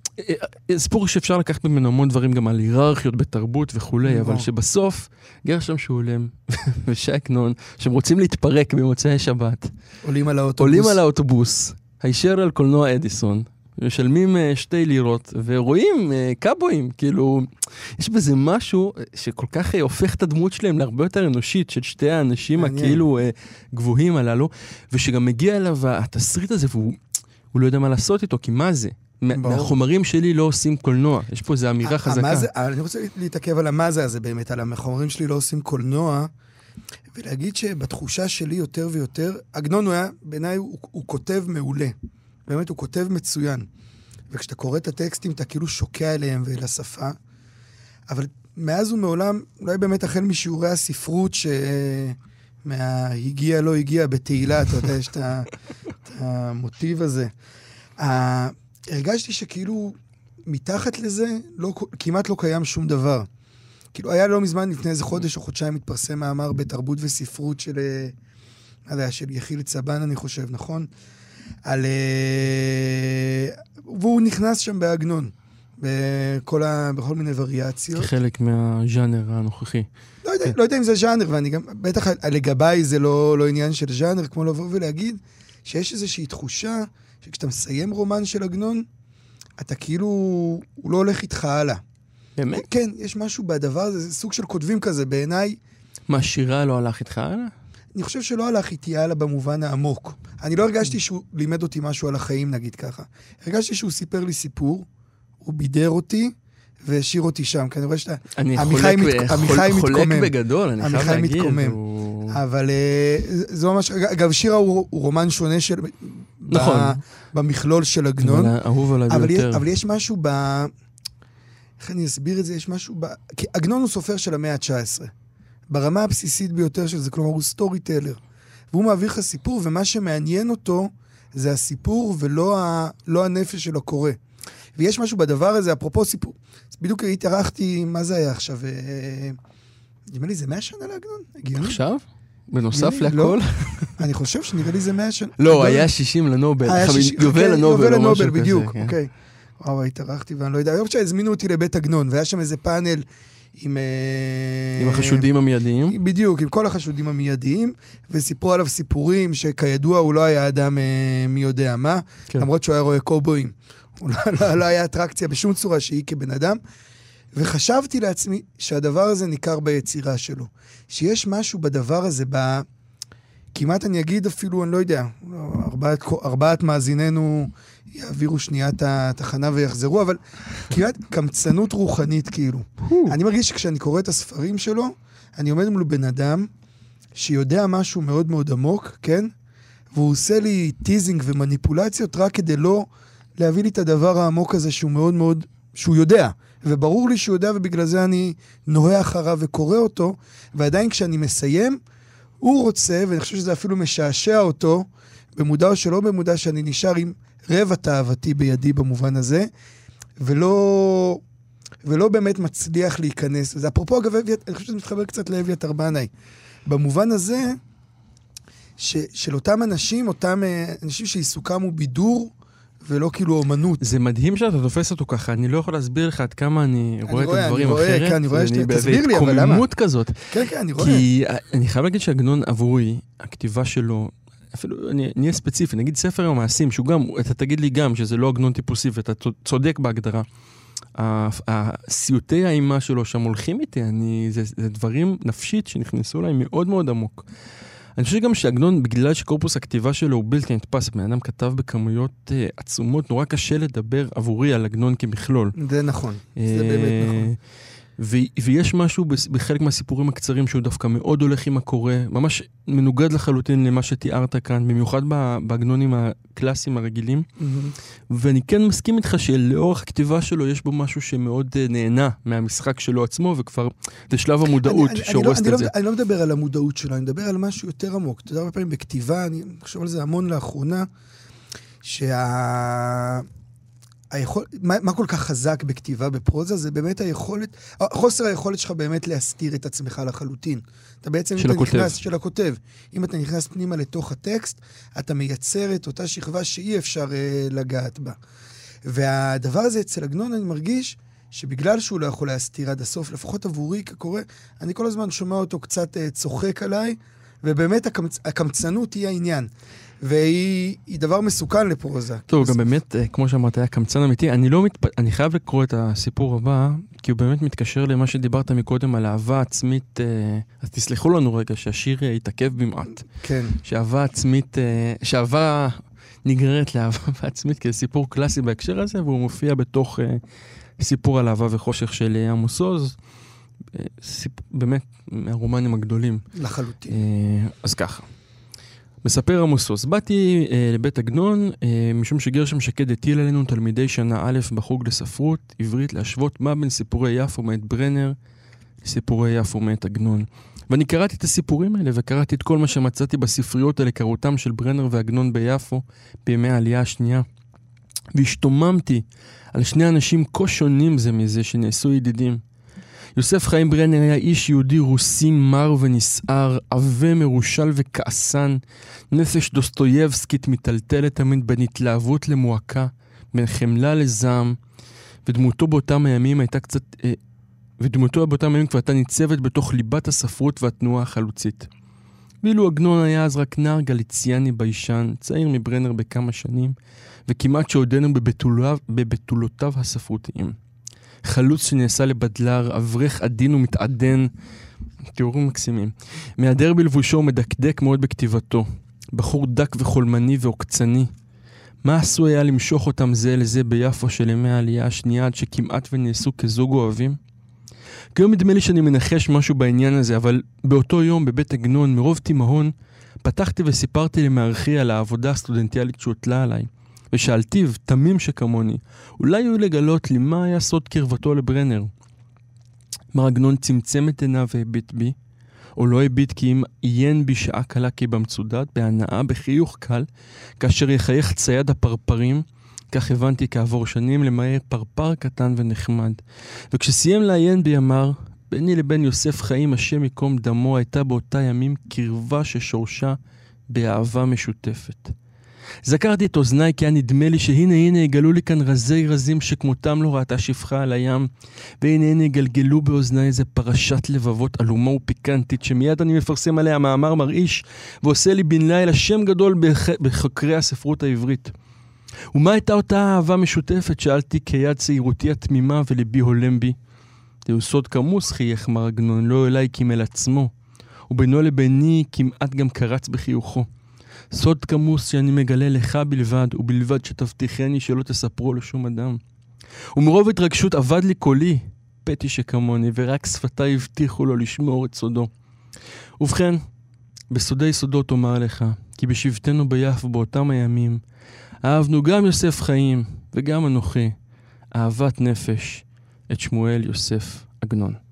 C: סיפור שאפשר לקחת ממנו המון דברים גם על היררכיות בתרבות וכולי, אבל
B: ברור.
C: שבסוף, גרשם שולם *laughs* ושי עגנון, שהם רוצים להתפרק במוצאי שבת,
B: עולים על האוטובוס.
C: עולים על האוטובוס, הישר על קולנוע אדיסון, משלמים אה, שתי לירות, ורואים אה, קאבויים, כאילו, יש בזה משהו שכל כך אה, הופך את הדמות שלהם להרבה יותר אנושית, של שתי האנשים. הכאילו אה, גבוהים הללו, ושגם מגיע אליו התסריט הזה, והוא הוא לא יודע מה לעשות איתו, כי מה זה?
B: ברור.
C: מהחומרים שלי לא עושים קולנוע, יש פה איזו אמירה חזקה.
B: המזה- אני רוצה להתעכב על המה זה הזה באמת, על החומרים שלי לא עושים קולנוע, ולהגיד שבתחושה שלי יותר ויותר, עגנון הוא היה, בעיניי הוא, הוא כותב מעולה. באמת, הוא כותב מצוין. וכשאתה קורא את הטקסטים, אתה כאילו שוקע אליהם ואל השפה. אבל מאז ומעולם, אולי באמת החל משיעורי הספרות, ש... מההגיע לא הגיע בתהילה, אתה יודע, יש את המוטיב הזה. הרגשתי שכאילו מתחת לזה לא, כמעט לא קיים שום דבר. כאילו, היה לא מזמן, לפני איזה חודש או חודשיים, התפרסם מאמר בתרבות וספרות של, אה, מה זה היה, של יחיל צבן, אני חושב, נכון? על... אה, והוא נכנס שם בעגנון, בכל, ה, בכל מיני וריאציות.
C: כחלק מהז'אנר הנוכחי.
B: לא יודע, לא יודע אם זה ז'אנר, ואני גם, בטח לגביי זה לא, לא עניין של ז'אנר, כמו לבוא ולהגיד שיש איזושהי תחושה שכשאתה מסיים רומן של עגנון, אתה כאילו, הוא לא הולך איתך הלאה.
C: באמת?
B: כן, יש משהו בדבר הזה, זה סוג של כותבים כזה, בעיניי,
C: מה, שירה לא הלך איתך הלאה?
B: אני חושב שלא הלך איתי הלאה במובן העמוק. אני לא הרגשתי שהוא לימד אותי משהו על החיים, נגיד ככה. הרגשתי שהוא סיפר לי סיפור, הוא בידר אותי, והשאיר אותי שם, כי אני רואה שאתה...
C: אני
B: עמיחי
C: חולק,
B: מת- עמיחי
C: חול- חולק
B: מתקומם.
C: בגדול, אני חייב
B: עמיחי
C: להגיד.
B: מתקומם.
C: הוא-
B: אבל אה, זה ממש... אגב, שירה הוא, הוא רומן שונה של...
C: נכון.
B: ב, במכלול של עגנון.
C: אהוב עליי
B: אבל, יש,
C: ביותר.
B: אבל יש משהו ב... איך אני אסביר את זה? יש משהו ב... כי עגנון הוא סופר של המאה ה-19. ברמה הבסיסית ביותר של זה, כלומר הוא סטורי טלר. והוא מעביר לך סיפור, ומה שמעניין אותו זה הסיפור ולא ה... לא הנפש של הקורא. ויש משהו בדבר הזה, אפרופו סיפור. אז בדיוק התארחתי, מה זה היה עכשיו? אה, נדמה לי זה 100 שנה לעגנון? הגיוני?
C: עכשיו? בנוסף
B: לי, לא.
C: להכל?
B: אני חושב שנראה לי זה 100 שנה.
C: לא, היה 60 לנובל.
B: היה
C: חמיש-
B: שישי-
C: יובל
B: כן,
C: לנובל או משהו כזה.
B: בדיוק,
C: כן.
B: אוקיי. וואו, התארחתי ואני לא יודע. היום שהזמינו אותי לבית עגנון, והיה שם איזה פאנל עם... אה,
C: עם החשודים המיידיים.
B: בדיוק, עם כל החשודים המיידיים, וסיפרו עליו סיפורים שכידוע הוא לא היה אדם אה, מי יודע מה,
C: כן.
B: למרות שהוא היה רואה קובואים. הוא לא, לא, לא היה אטרקציה בשום צורה שהיא כבן אדם. וחשבתי לעצמי שהדבר הזה ניכר ביצירה שלו. שיש משהו בדבר הזה, ב... כמעט אני אגיד אפילו, אני לא יודע, ארבעת, ארבעת מאזיננו יעבירו שנייה את התחנה ויחזרו, אבל כמעט קמצנות רוחנית כאילו. אני מרגיש שכשאני קורא את הספרים שלו, אני עומד מול בן אדם שיודע משהו מאוד מאוד עמוק, כן? והוא עושה לי teasing ומניפולציות רק כדי לא להביא לי את הדבר העמוק הזה שהוא מאוד מאוד, שהוא יודע. וברור לי שהוא יודע ובגלל זה אני נוהה אחריו וקורא אותו, ועדיין כשאני מסיים, הוא רוצה, ואני חושב שזה אפילו משעשע אותו, במודע או שלא במודע, שאני נשאר עם רבע תאוותי בידי במובן הזה, ולא, ולא באמת מצליח להיכנס. זה אפרופו, אגב, אני חושב שזה מתחבר קצת לאביתר בנאי. במובן הזה, ש, של אותם אנשים, אותם אה, אנשים שעיסוקם הוא בידור, ולא כאילו אומנות.
C: זה מדהים שאתה תופס אותו ככה, אני לא יכול להסביר לך עד כמה אני רואה את
B: רואה,
C: הדברים
B: אני רואה,
C: אחרת.
B: כן, אני רואה
C: ואני
B: שאתה- תסביר לי, אבל למה?
C: בהתקוממות כזאת.
B: כן, כן, אני רואה.
C: כי אני חייב להגיד שעגנון עבורי, הכתיבה שלו, אפילו אני אני אהיה ספציפי, נגיד ספר המעשים, שהוא גם, אתה תגיד לי גם שזה לא עגנון טיפוסי, ואתה צודק בהגדרה. הסיוטי האימה שלו שם הולכים איתי, אני, זה, זה דברים נפשית שנכנסו אליי מאוד מאוד עמוק. אני חושב גם שעגנון, בגלל שקורפוס הכתיבה שלו הוא בלתי נתפס, בן אדם כתב בכמויות uh, עצומות, נורא קשה לדבר עבורי על עגנון כמכלול.
B: זה נכון. זה באמת
C: אה,
B: נכון.
C: ו- ויש משהו בחלק מהסיפורים הקצרים שהוא דווקא מאוד הולך עם הקורא, ממש מנוגד לחלוטין למה שתיארת כאן, במיוחד בעגנונים הקלאסיים הרגילים.
B: מהמם.
C: ואני כן מסכים איתך שלאורך הכתיבה שלו יש בו משהו שמאוד אה, נהנה מהמשחק שלו עצמו, וכבר זה שלב המודעות
B: אני-
C: שהורסת
B: לא-
C: את זה.
B: אני לא מדבר על המודעות שלו, אני מדבר על משהו יותר עמוק. אתה יודע, הרבה פעמים בכתיבה, אני חושב על זה המון לאחרונה, שה... היכול, מה, מה כל כך חזק בכתיבה בפרוזה? זה באמת היכולת, חוסר היכולת שלך באמת להסתיר את עצמך לחלוטין. אתה בעצם,
C: של הכותב.
B: נכנס, של הכותב. אם אתה נכנס פנימה לתוך הטקסט, אתה מייצר את אותה שכבה שאי אפשר אה, לגעת בה. והדבר הזה אצל עגנון, אני מרגיש שבגלל שהוא לא יכול להסתיר עד הסוף, לפחות עבורי כקורא, אני כל הזמן שומע אותו קצת אה, צוחק עליי, ובאמת הקמצ... הקמצנות היא העניין. והיא היא דבר מסוכן לפרוזה.
C: טוב, גם באמת, אה, כמו שאמרת, היה קמצן אמיתי. אני לא מתפ... אני חייב לקרוא את הסיפור הבא, כי הוא באמת מתקשר למה שדיברת מקודם על אהבה עצמית. אה, אז תסלחו לנו רגע שהשיר יתעכב במעט.
B: כן.
C: שאהבה עצמית, אה, שאהבה נגררת לאהבה *laughs* עצמית, כי זה סיפור קלאסי בהקשר הזה, והוא מופיע בתוך סיפור על אהבה וחושך של עמוס עוז. סיפ... באמת, מהרומנים הגדולים.
B: לחלוטין.
C: אז ככה. מספר עמוס עוז, באתי אה, לבית עגנון אה, משום שגרשם שקד הטיל עלינו תלמידי שנה א' בחוג לספרות עברית להשוות מה בין סיפורי יפו מאת ברנר לסיפורי יפו מאת עגנון. ואני קראתי את הסיפורים האלה וקראתי את כל מה שמצאתי בספריות על היכרותם של ברנר ועגנון ביפו בימי העלייה השנייה. והשתוממתי על שני אנשים כה שונים זה מזה שנעשו ידידים. יוסף חיים ברנר היה איש יהודי רוסי מר ונסער, עבה, מרושל וכעסן, נפש דוסטויבסקית מיטלטלת תמיד בין התלהבות למועקה, בין חמלה לזעם, ודמותו באותם הימים הייתה קצת... אה, ודמותו באותם הימים כבר הייתה ניצבת בתוך ליבת הספרות והתנועה החלוצית. ואילו עגנון היה אז רק נער גליציאני ביישן, צעיר מברנר בכמה שנים, וכמעט שעודנו בבתולותיו הספרותיים. חלוץ שנעשה לבדלר, אברך עדין ומתעדן, תיאורים מקסימים. מהדר בלבושו ומדקדק מאוד בכתיבתו. בחור דק וחולמני ועוקצני. מה עשו היה למשוך אותם זה לזה ביפו של ימי העלייה השנייה עד שכמעט ונעשו כזוג אוהבים? כיום נדמה לי שאני מנחש משהו בעניין הזה, אבל באותו יום בבית עגנון, מרוב תימהון, פתחתי וסיפרתי למארחי על העבודה הסטודנטיאלית שהוטלה עליי. ושאלתיו, תמים שכמוני, אולי הוא לגלות לי מה היה סוד קרבתו לברנר. מר עגנון צמצם את עיניו והביט בי, או לא הביט כי אם עיין בי שעה קלה כבמצודד, בהנאה, בחיוך קל, כאשר יחייך צייד הפרפרים, כך הבנתי כעבור שנים למעט פרפר קטן ונחמד. וכשסיים לעיין בי אמר, ביני לבין יוסף חיים, השם ייקום דמו, הייתה באותה ימים קרבה ששורשה באהבה משותפת. זכרתי את אוזניי כי היה נדמה לי שהנה הנה יגלו לי כאן רזי רזים שכמותם לא ראתה שפחה על הים והנה הנה יגלגלו באוזניי איזה פרשת לבבות עלומה ופיקנטית שמיד אני מפרסם עליה מאמר מרעיש ועושה לי בן לילה שם גדול בח... בחוקרי הספרות העברית. ומה הייתה אותה אהבה משותפת? שאלתי כיד צעירותי התמימה וליבי הולם בי. זהו סוד כמוס, חייך מר עגנון, לא אליי כי אל עצמו, ובינו לביני כמעט גם קרץ בחיוכו. סוד כמוס שאני מגלה לך בלבד, ובלבד שתבטיחני שלא תספרו לשום אדם. ומרוב התרגשות אבד לי קולי, פתי שכמוני, ורק שפתיי הבטיחו לו לשמור את סודו. ובכן, בסודי סודות אומר לך, כי בשבתנו ביפו באותם הימים, אהבנו גם יוסף חיים וגם אנוכי, אהבת נפש, את שמואל יוסף עגנון.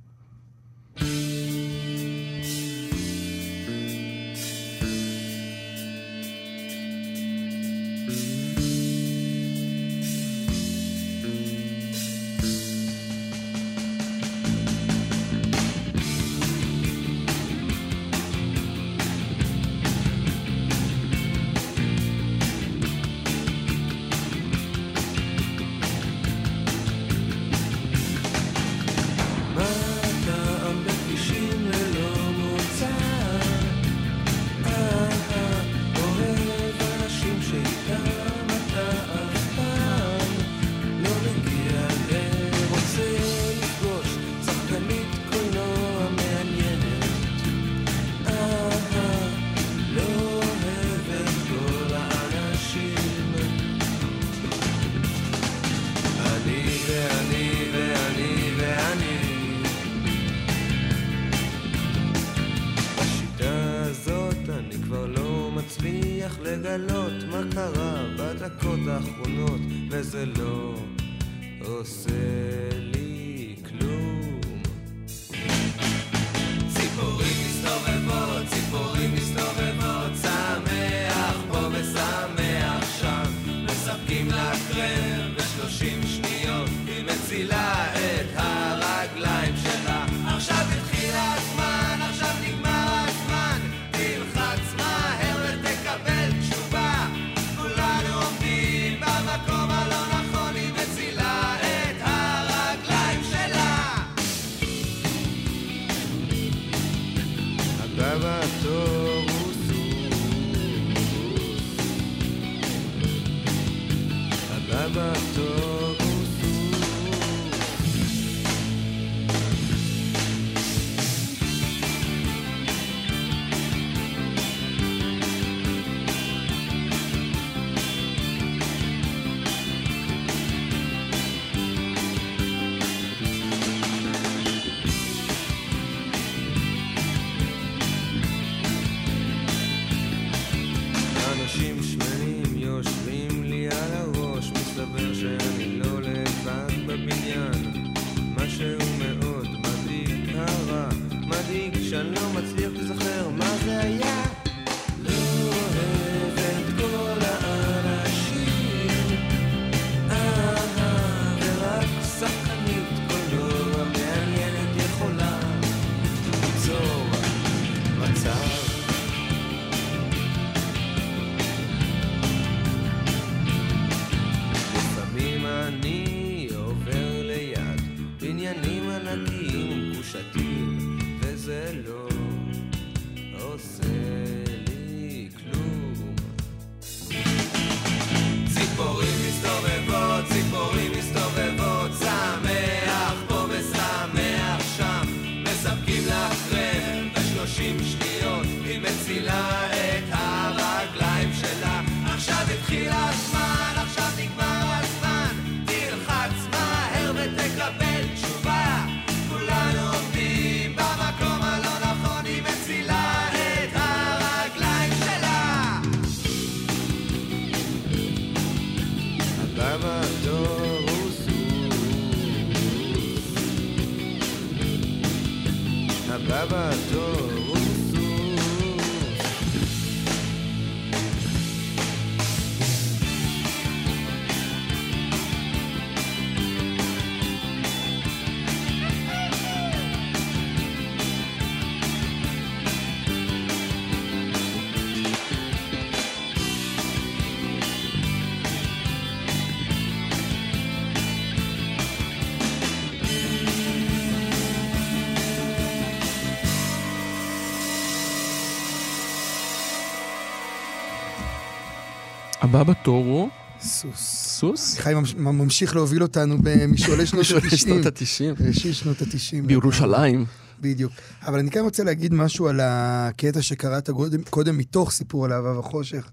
E: הבא בתור הוא סוס. סוס?
B: חיים ממש- ממשיך להוביל אותנו במשעולי שנות
C: שנות
B: ה-90.
C: ה-90.
B: ראשית שנות ה-90.
C: בירושלים.
B: בדיוק. אבל אני כן רוצה להגיד משהו על הקטע שקראת קודם, קודם מתוך סיפור על אהבה וחושך,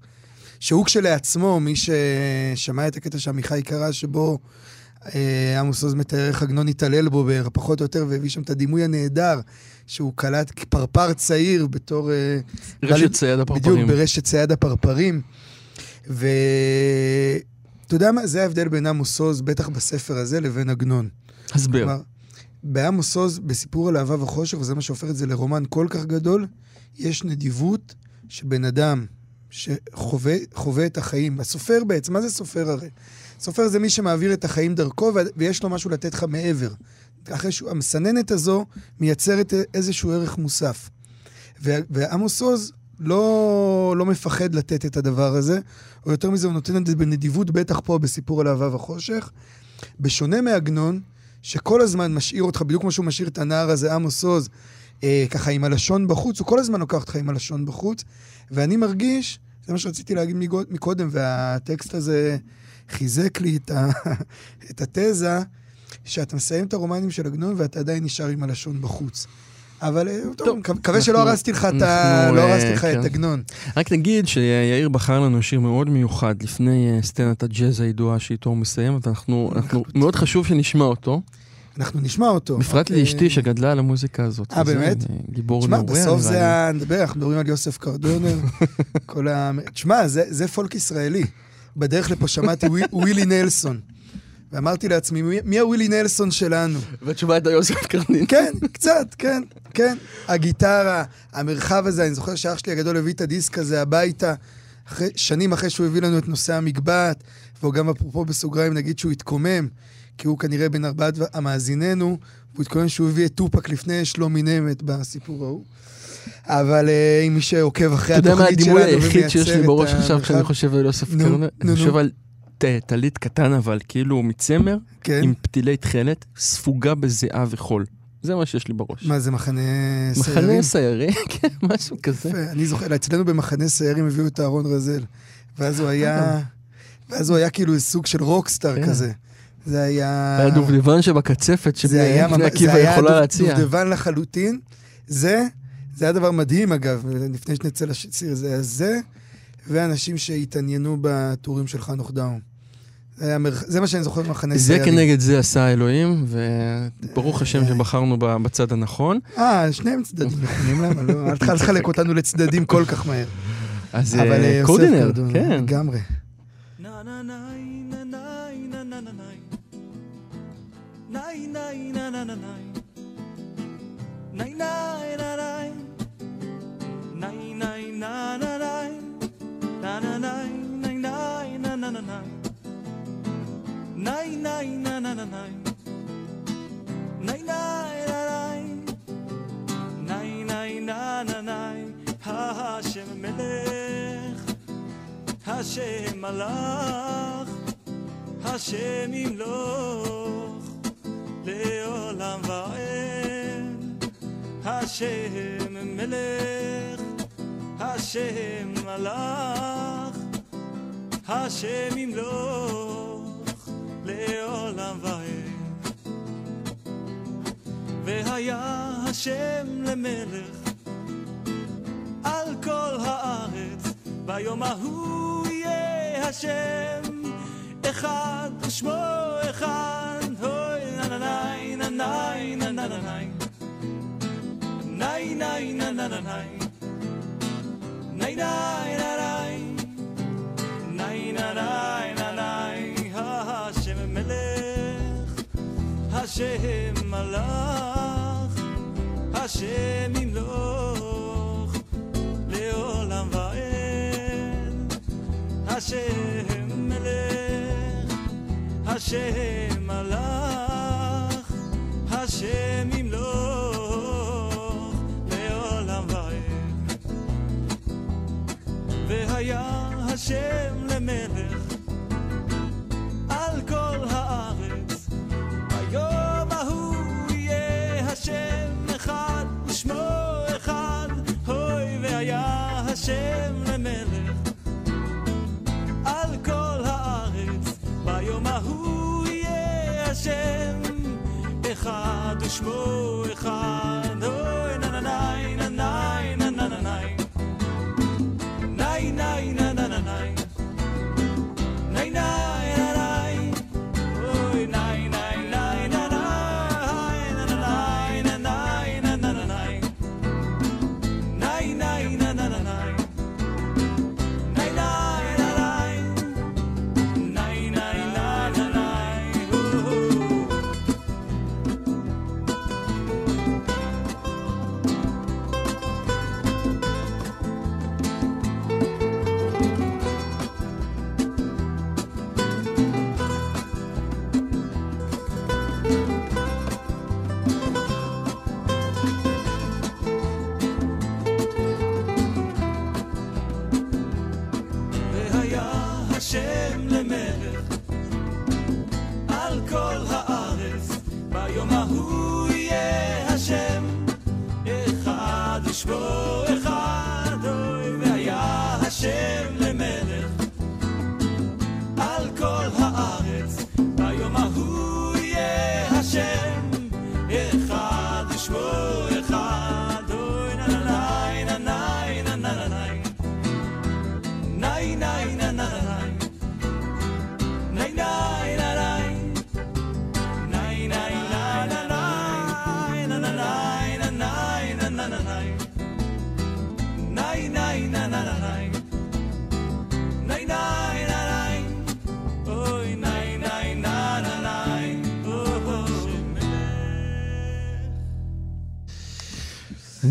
B: שהוא כשלעצמו, מי ששמע את הקטע שעמיחי קרא, שבו אה, עמוס עוז מתאר איך עגנון התעלל בו פחות או יותר, והביא שם את הדימוי הנהדר, שהוא קלט פרפר צעיר בתור... אה,
C: רשת צייד
B: בדיוק,
C: הפרפרים.
B: ברשת צייד הפרפרים. ואתה יודע מה? זה ההבדל בין עמוס עוז, בטח בספר הזה, לבין עגנון.
C: הסבר.
B: כלומר, בעמוס עוז, בסיפור על אהבה וחושך, וזה מה שהופך את זה לרומן כל כך גדול, יש נדיבות שבן אדם שחווה חווה את החיים, הסופר בעצם, מה זה סופר הרי? סופר זה מי שמעביר את החיים דרכו ויש לו משהו לתת לך מעבר. אחרי שהוא, המסננת הזו מייצרת איזשהו ערך מוסף. ועמוס עוז לא, לא מפחד לתת את הדבר הזה, או יותר מזה, הוא נותן את זה בנדיבות, בטח פה בסיפור על אהבה וחושך. בשונה מעגנון, שכל הזמן משאיר אותך, בדיוק כמו שהוא משאיר את הנער הזה, עמוס עוז, אה, ככה עם הלשון בחוץ, הוא כל הזמן לוקח אותך עם הלשון בחוץ, ואני מרגיש, זה מה שרציתי להגיד מקודם, והטקסט הזה חיזק לי את, ה, *laughs* את התזה, שאתה מסיים את הרומנים של עגנון ואתה עדיין נשאר עם הלשון בחוץ. אבל אה, טוב, מקווה שלא הרסתי לך את ה...
C: אנחנו,
B: לא
C: אה, כן.
B: עגנון.
C: רק נגיד שיאיר בחר לנו שיר מאוד מיוחד לפני אה, סצנת הג'אז הידועה שאיתו הוא מסיים, ואנחנו אנחנו- מאוד חשוב שנשמע אותו.
B: אנחנו נשמע אותו.
C: בפרט לאשתי שגדלה על המוזיקה הזאת.
B: אה, באמת?
C: גיבור
B: תשמע,
C: נעורר,
B: בסוף זה. ה... נדבר, אנחנו מדברים על יוסף קרדונר. *laughs* כל ה... תשמע, זה, פולק ישראלי. בדרך לפה שמעתי ווי- ווילי נלסון. ואמרתי לעצמי, מי, הווילי נלסון שלנו?
C: והתשובה הייתה יוסף קרנין.
B: כן, קצת, כן, כן. הגיטרה, המרחב הזה, אני זוכר שאח שלי הגדול הביא את הדיסק הזה הביתה, אחרי, שנים אחרי שהוא הביא לנו את נושא המגבעת, והוא גם אפרופו בסוגריים נגיד שהוא התקומם, כי הוא כנראה בין ארבעת המאזיננו, והוא התכונן שהוא הביא את טופק לפני שלומי נמט בסיפור ההוא. אבל אה, אם מי שעוקב אחרי
C: אתה יודע מה
B: התוכנית שלנו
C: הדימוי היחיד שיש
B: ומייצר
C: לי
B: את
C: בראש עכשיו
B: המרחב-
C: כשאני חושב על יוסף קרנר? אני. חושב על ט- טלית קטן אבל כאילו מצמר,
B: כן,
C: עם פתילי תכלת, ספוגה בזיעה וחול. זה מה שיש לי בראש.
B: מה זה מחנה סיירים?
C: מחנה סיירי, *laughs* כן, משהו כזה.
B: יפה, אני זוכר, אצלנו במחנה סיירים הביאו את אהרון רזל. ואז הוא היה... ואז הוא היה כאילו סוג של רוקסטאר
C: כן.
B: כזה. זה היה...
C: היה דובדבן שבקצפת
B: זה היה
C: שבני עקיבא
B: זה היה
C: יכולה להציע.
B: דובדבן לחלוטין. זה, זה היה דבר מדהים אגב, לפני שנצא לשיר, זה היה זה, ואנשים שהתעניינו בטורים של חנוך דאום. זה. זה מה שאני זוכר במחנה
C: זה
B: סיירים.
C: כנגד זה עשה אלוהים, וברוך השם
B: אה.
C: שבחרנו בצד הנכון.
B: אה, שניהם צדדים נכונים, למה לא? אל תוכל לחלק אותנו לצדדים כל כך מהר.
C: אז
B: אבל
C: אה,
B: אה, יוסף
C: קורדינר,
B: קורדון,
C: כן.
B: לגמרי.
F: השם מלך, השם מלך, השם ימלוך לעולם ועד. השם מלך, השם מלך, השם ימלוך לעולם ועד. והיה השם למלך על כל הארץ, ביום ההוא יהיה השם אחד ושמו אחד, אוי נה נה ניי נה ניי נה נה נה ניי ניי ניי נה נה נה ניי ניי ניי נה ניי ניי נה השם מלך השם ימלוך לעולם ועד השם מלך השם מלך השם ימלוך לעולם ועד והיה השם למלך ושמו אחד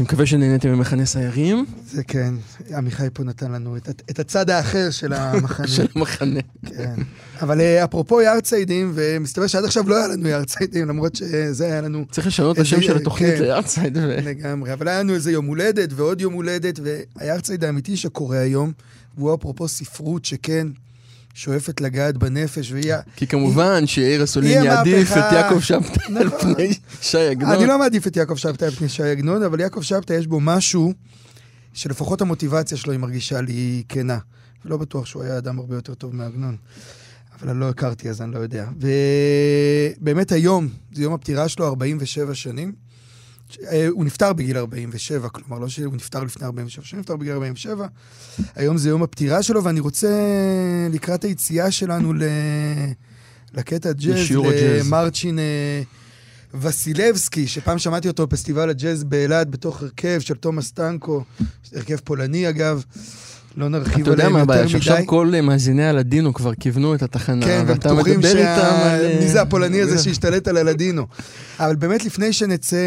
C: אני מקווה שנהניתם ממחנה סיירים
B: זה כן, עמיחי פה נתן לנו את, את הצד האחר של *laughs* המחנה.
C: של המחנה.
B: כן. אבל אה, אפרופו יארציידים, ומסתבר שעד עכשיו לא היה לנו יארציידים, למרות שזה היה לנו
C: צריך לשנות את השם של התוכנית
B: כן.
C: ליארצייד. ו-
B: לגמרי. אבל היה לנו איזה יום הולדת ועוד יום הולדת, והיארצייד האמיתי שקורה היום, והוא אפרופו ספרות שכן שואפת לגעת בנפש, והיא...
C: כי כמובן שיאיר אסולין יעדיף את. יעקב שבתאי על פני שי עגנון.
B: אני לא מעדיף את יעקב שבתאי על פני שי עגנון, אבל יעקב שבתאי יש בו משהו שלפחות המוטיבציה שלו היא מרגישה לי כנה. ולא בטוח שהוא היה אדם הרבה יותר טוב מעגנון. אבל אני לא הכרתי אז אני לא יודע. ובאמת היום, זה יום הפטירה שלו, 47 שנים. אה, הוא נפטר בגיל 47, כלומר, לא שהוא נפטר לפני 47, שהוא נפטר בגיל 47. היום זה יום הפטירה שלו, ואני רוצה, לקראת היציאה שלנו ל... לקטע ג'אז. למרצ'ין אה, וסילבסקי, שפעם שמעתי אותו בפסטיבל הג'אז באילת, בתוך הרכב של תומאס טנקו, הרכב פולני אגב. לא נרחיב
C: אתה יודע
B: עליהם
C: מה
B: יותר
C: הבעיה?
B: מדי.
C: שעכשיו כל מאזיני הלדינו כבר כיוונו את התחנה,
B: כן,
C: ואתה מדבר איתם על...
B: שה...
C: אה,
B: מי זה הפולני הזה שהשתלט על הלדינו. אבל באמת, לפני שנצא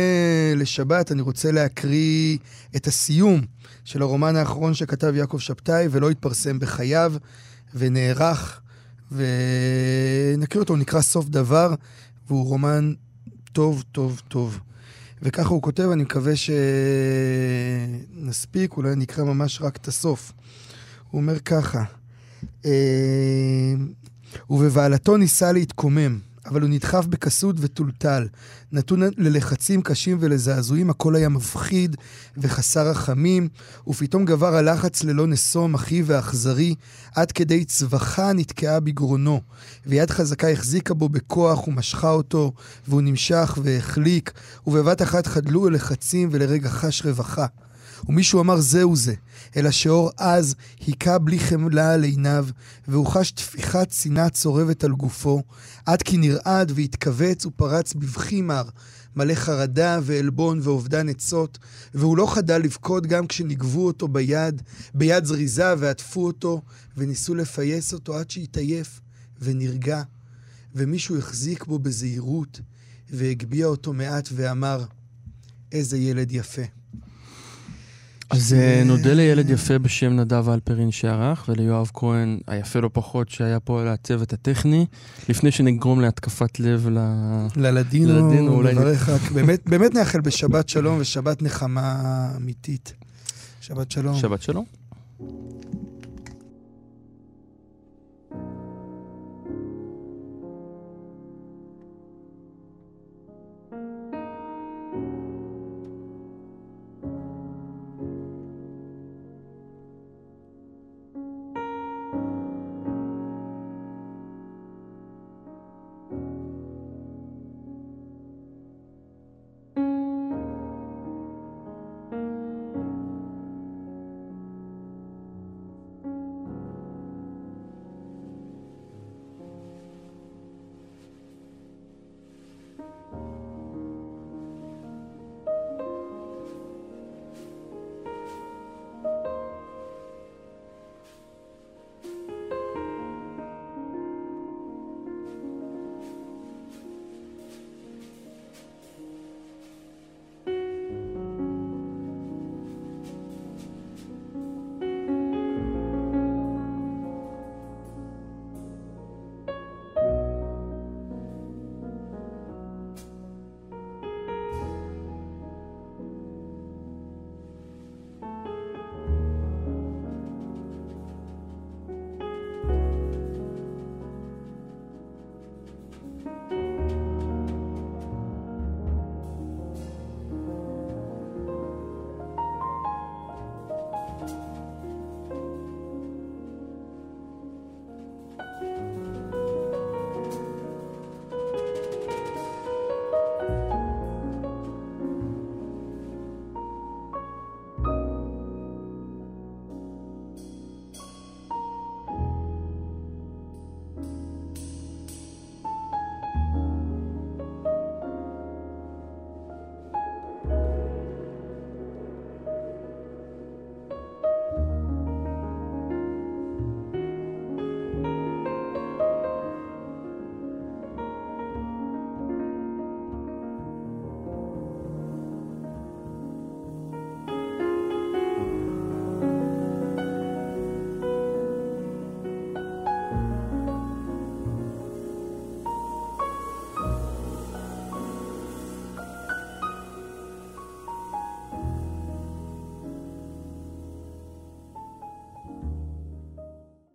B: לשבת, אני רוצה להקריא את הסיום של הרומן האחרון שכתב יעקב שבתאי, ולא התפרסם בחייו, ונערך, ונקריא אותו, הוא נקרא סוף דבר, והוא רומן טוב, טוב, טוב. וככה הוא כותב, אני מקווה שנספיק, אולי נקרא ממש רק את הסוף. הוא אומר ככה, אה, ובבעלתו ניסה להתקומם, אבל הוא נדחף בכסות וטולטל. נתון ללחצים קשים ולזעזועים, הכל היה מפחיד וחסר רחמים, ופתאום גבר הלחץ ללא נשוא, מכאיב ואכזרי, עד כדי צווחה נתקעה בגרונו, ויד חזקה החזיקה בו בכוח ומשכה אותו, והוא נמשך והחליק, ובבת אחת חדלו הלחצים ולרגע חש רווחה. ומישהו אמר זהו זה, אלא שאור עז היכה בלי חמלה על עיניו, והוא חש טפיחת שנאה צורבת על גופו, עד כי נרעד והתכווץ ופרץ בבכי מר, מלא חרדה ועלבון ואובדן עצות, והוא לא חדל לבכות גם כשניגבו אותו ביד, ביד זריזה ועטפו אותו, וניסו לפייס אותו עד שהתעייף ונרגע, ומישהו החזיק בו בזהירות, והגביה אותו מעט ואמר, איזה ילד יפה.
C: אז אה, נודה לילד יפה בשם נדב אלפרין שערך, וליואב כהן, היפה לא פחות, שהיה פה על הצוות הטכני, לפני שנגרום להתקפת לב ל...
B: ללדינו,
C: ללדינו, אולי
B: נברך רק, באמת, באמת נאחל בשבת שלום ושבת נחמה אמיתית. שבת שלום.
C: שבת שלום.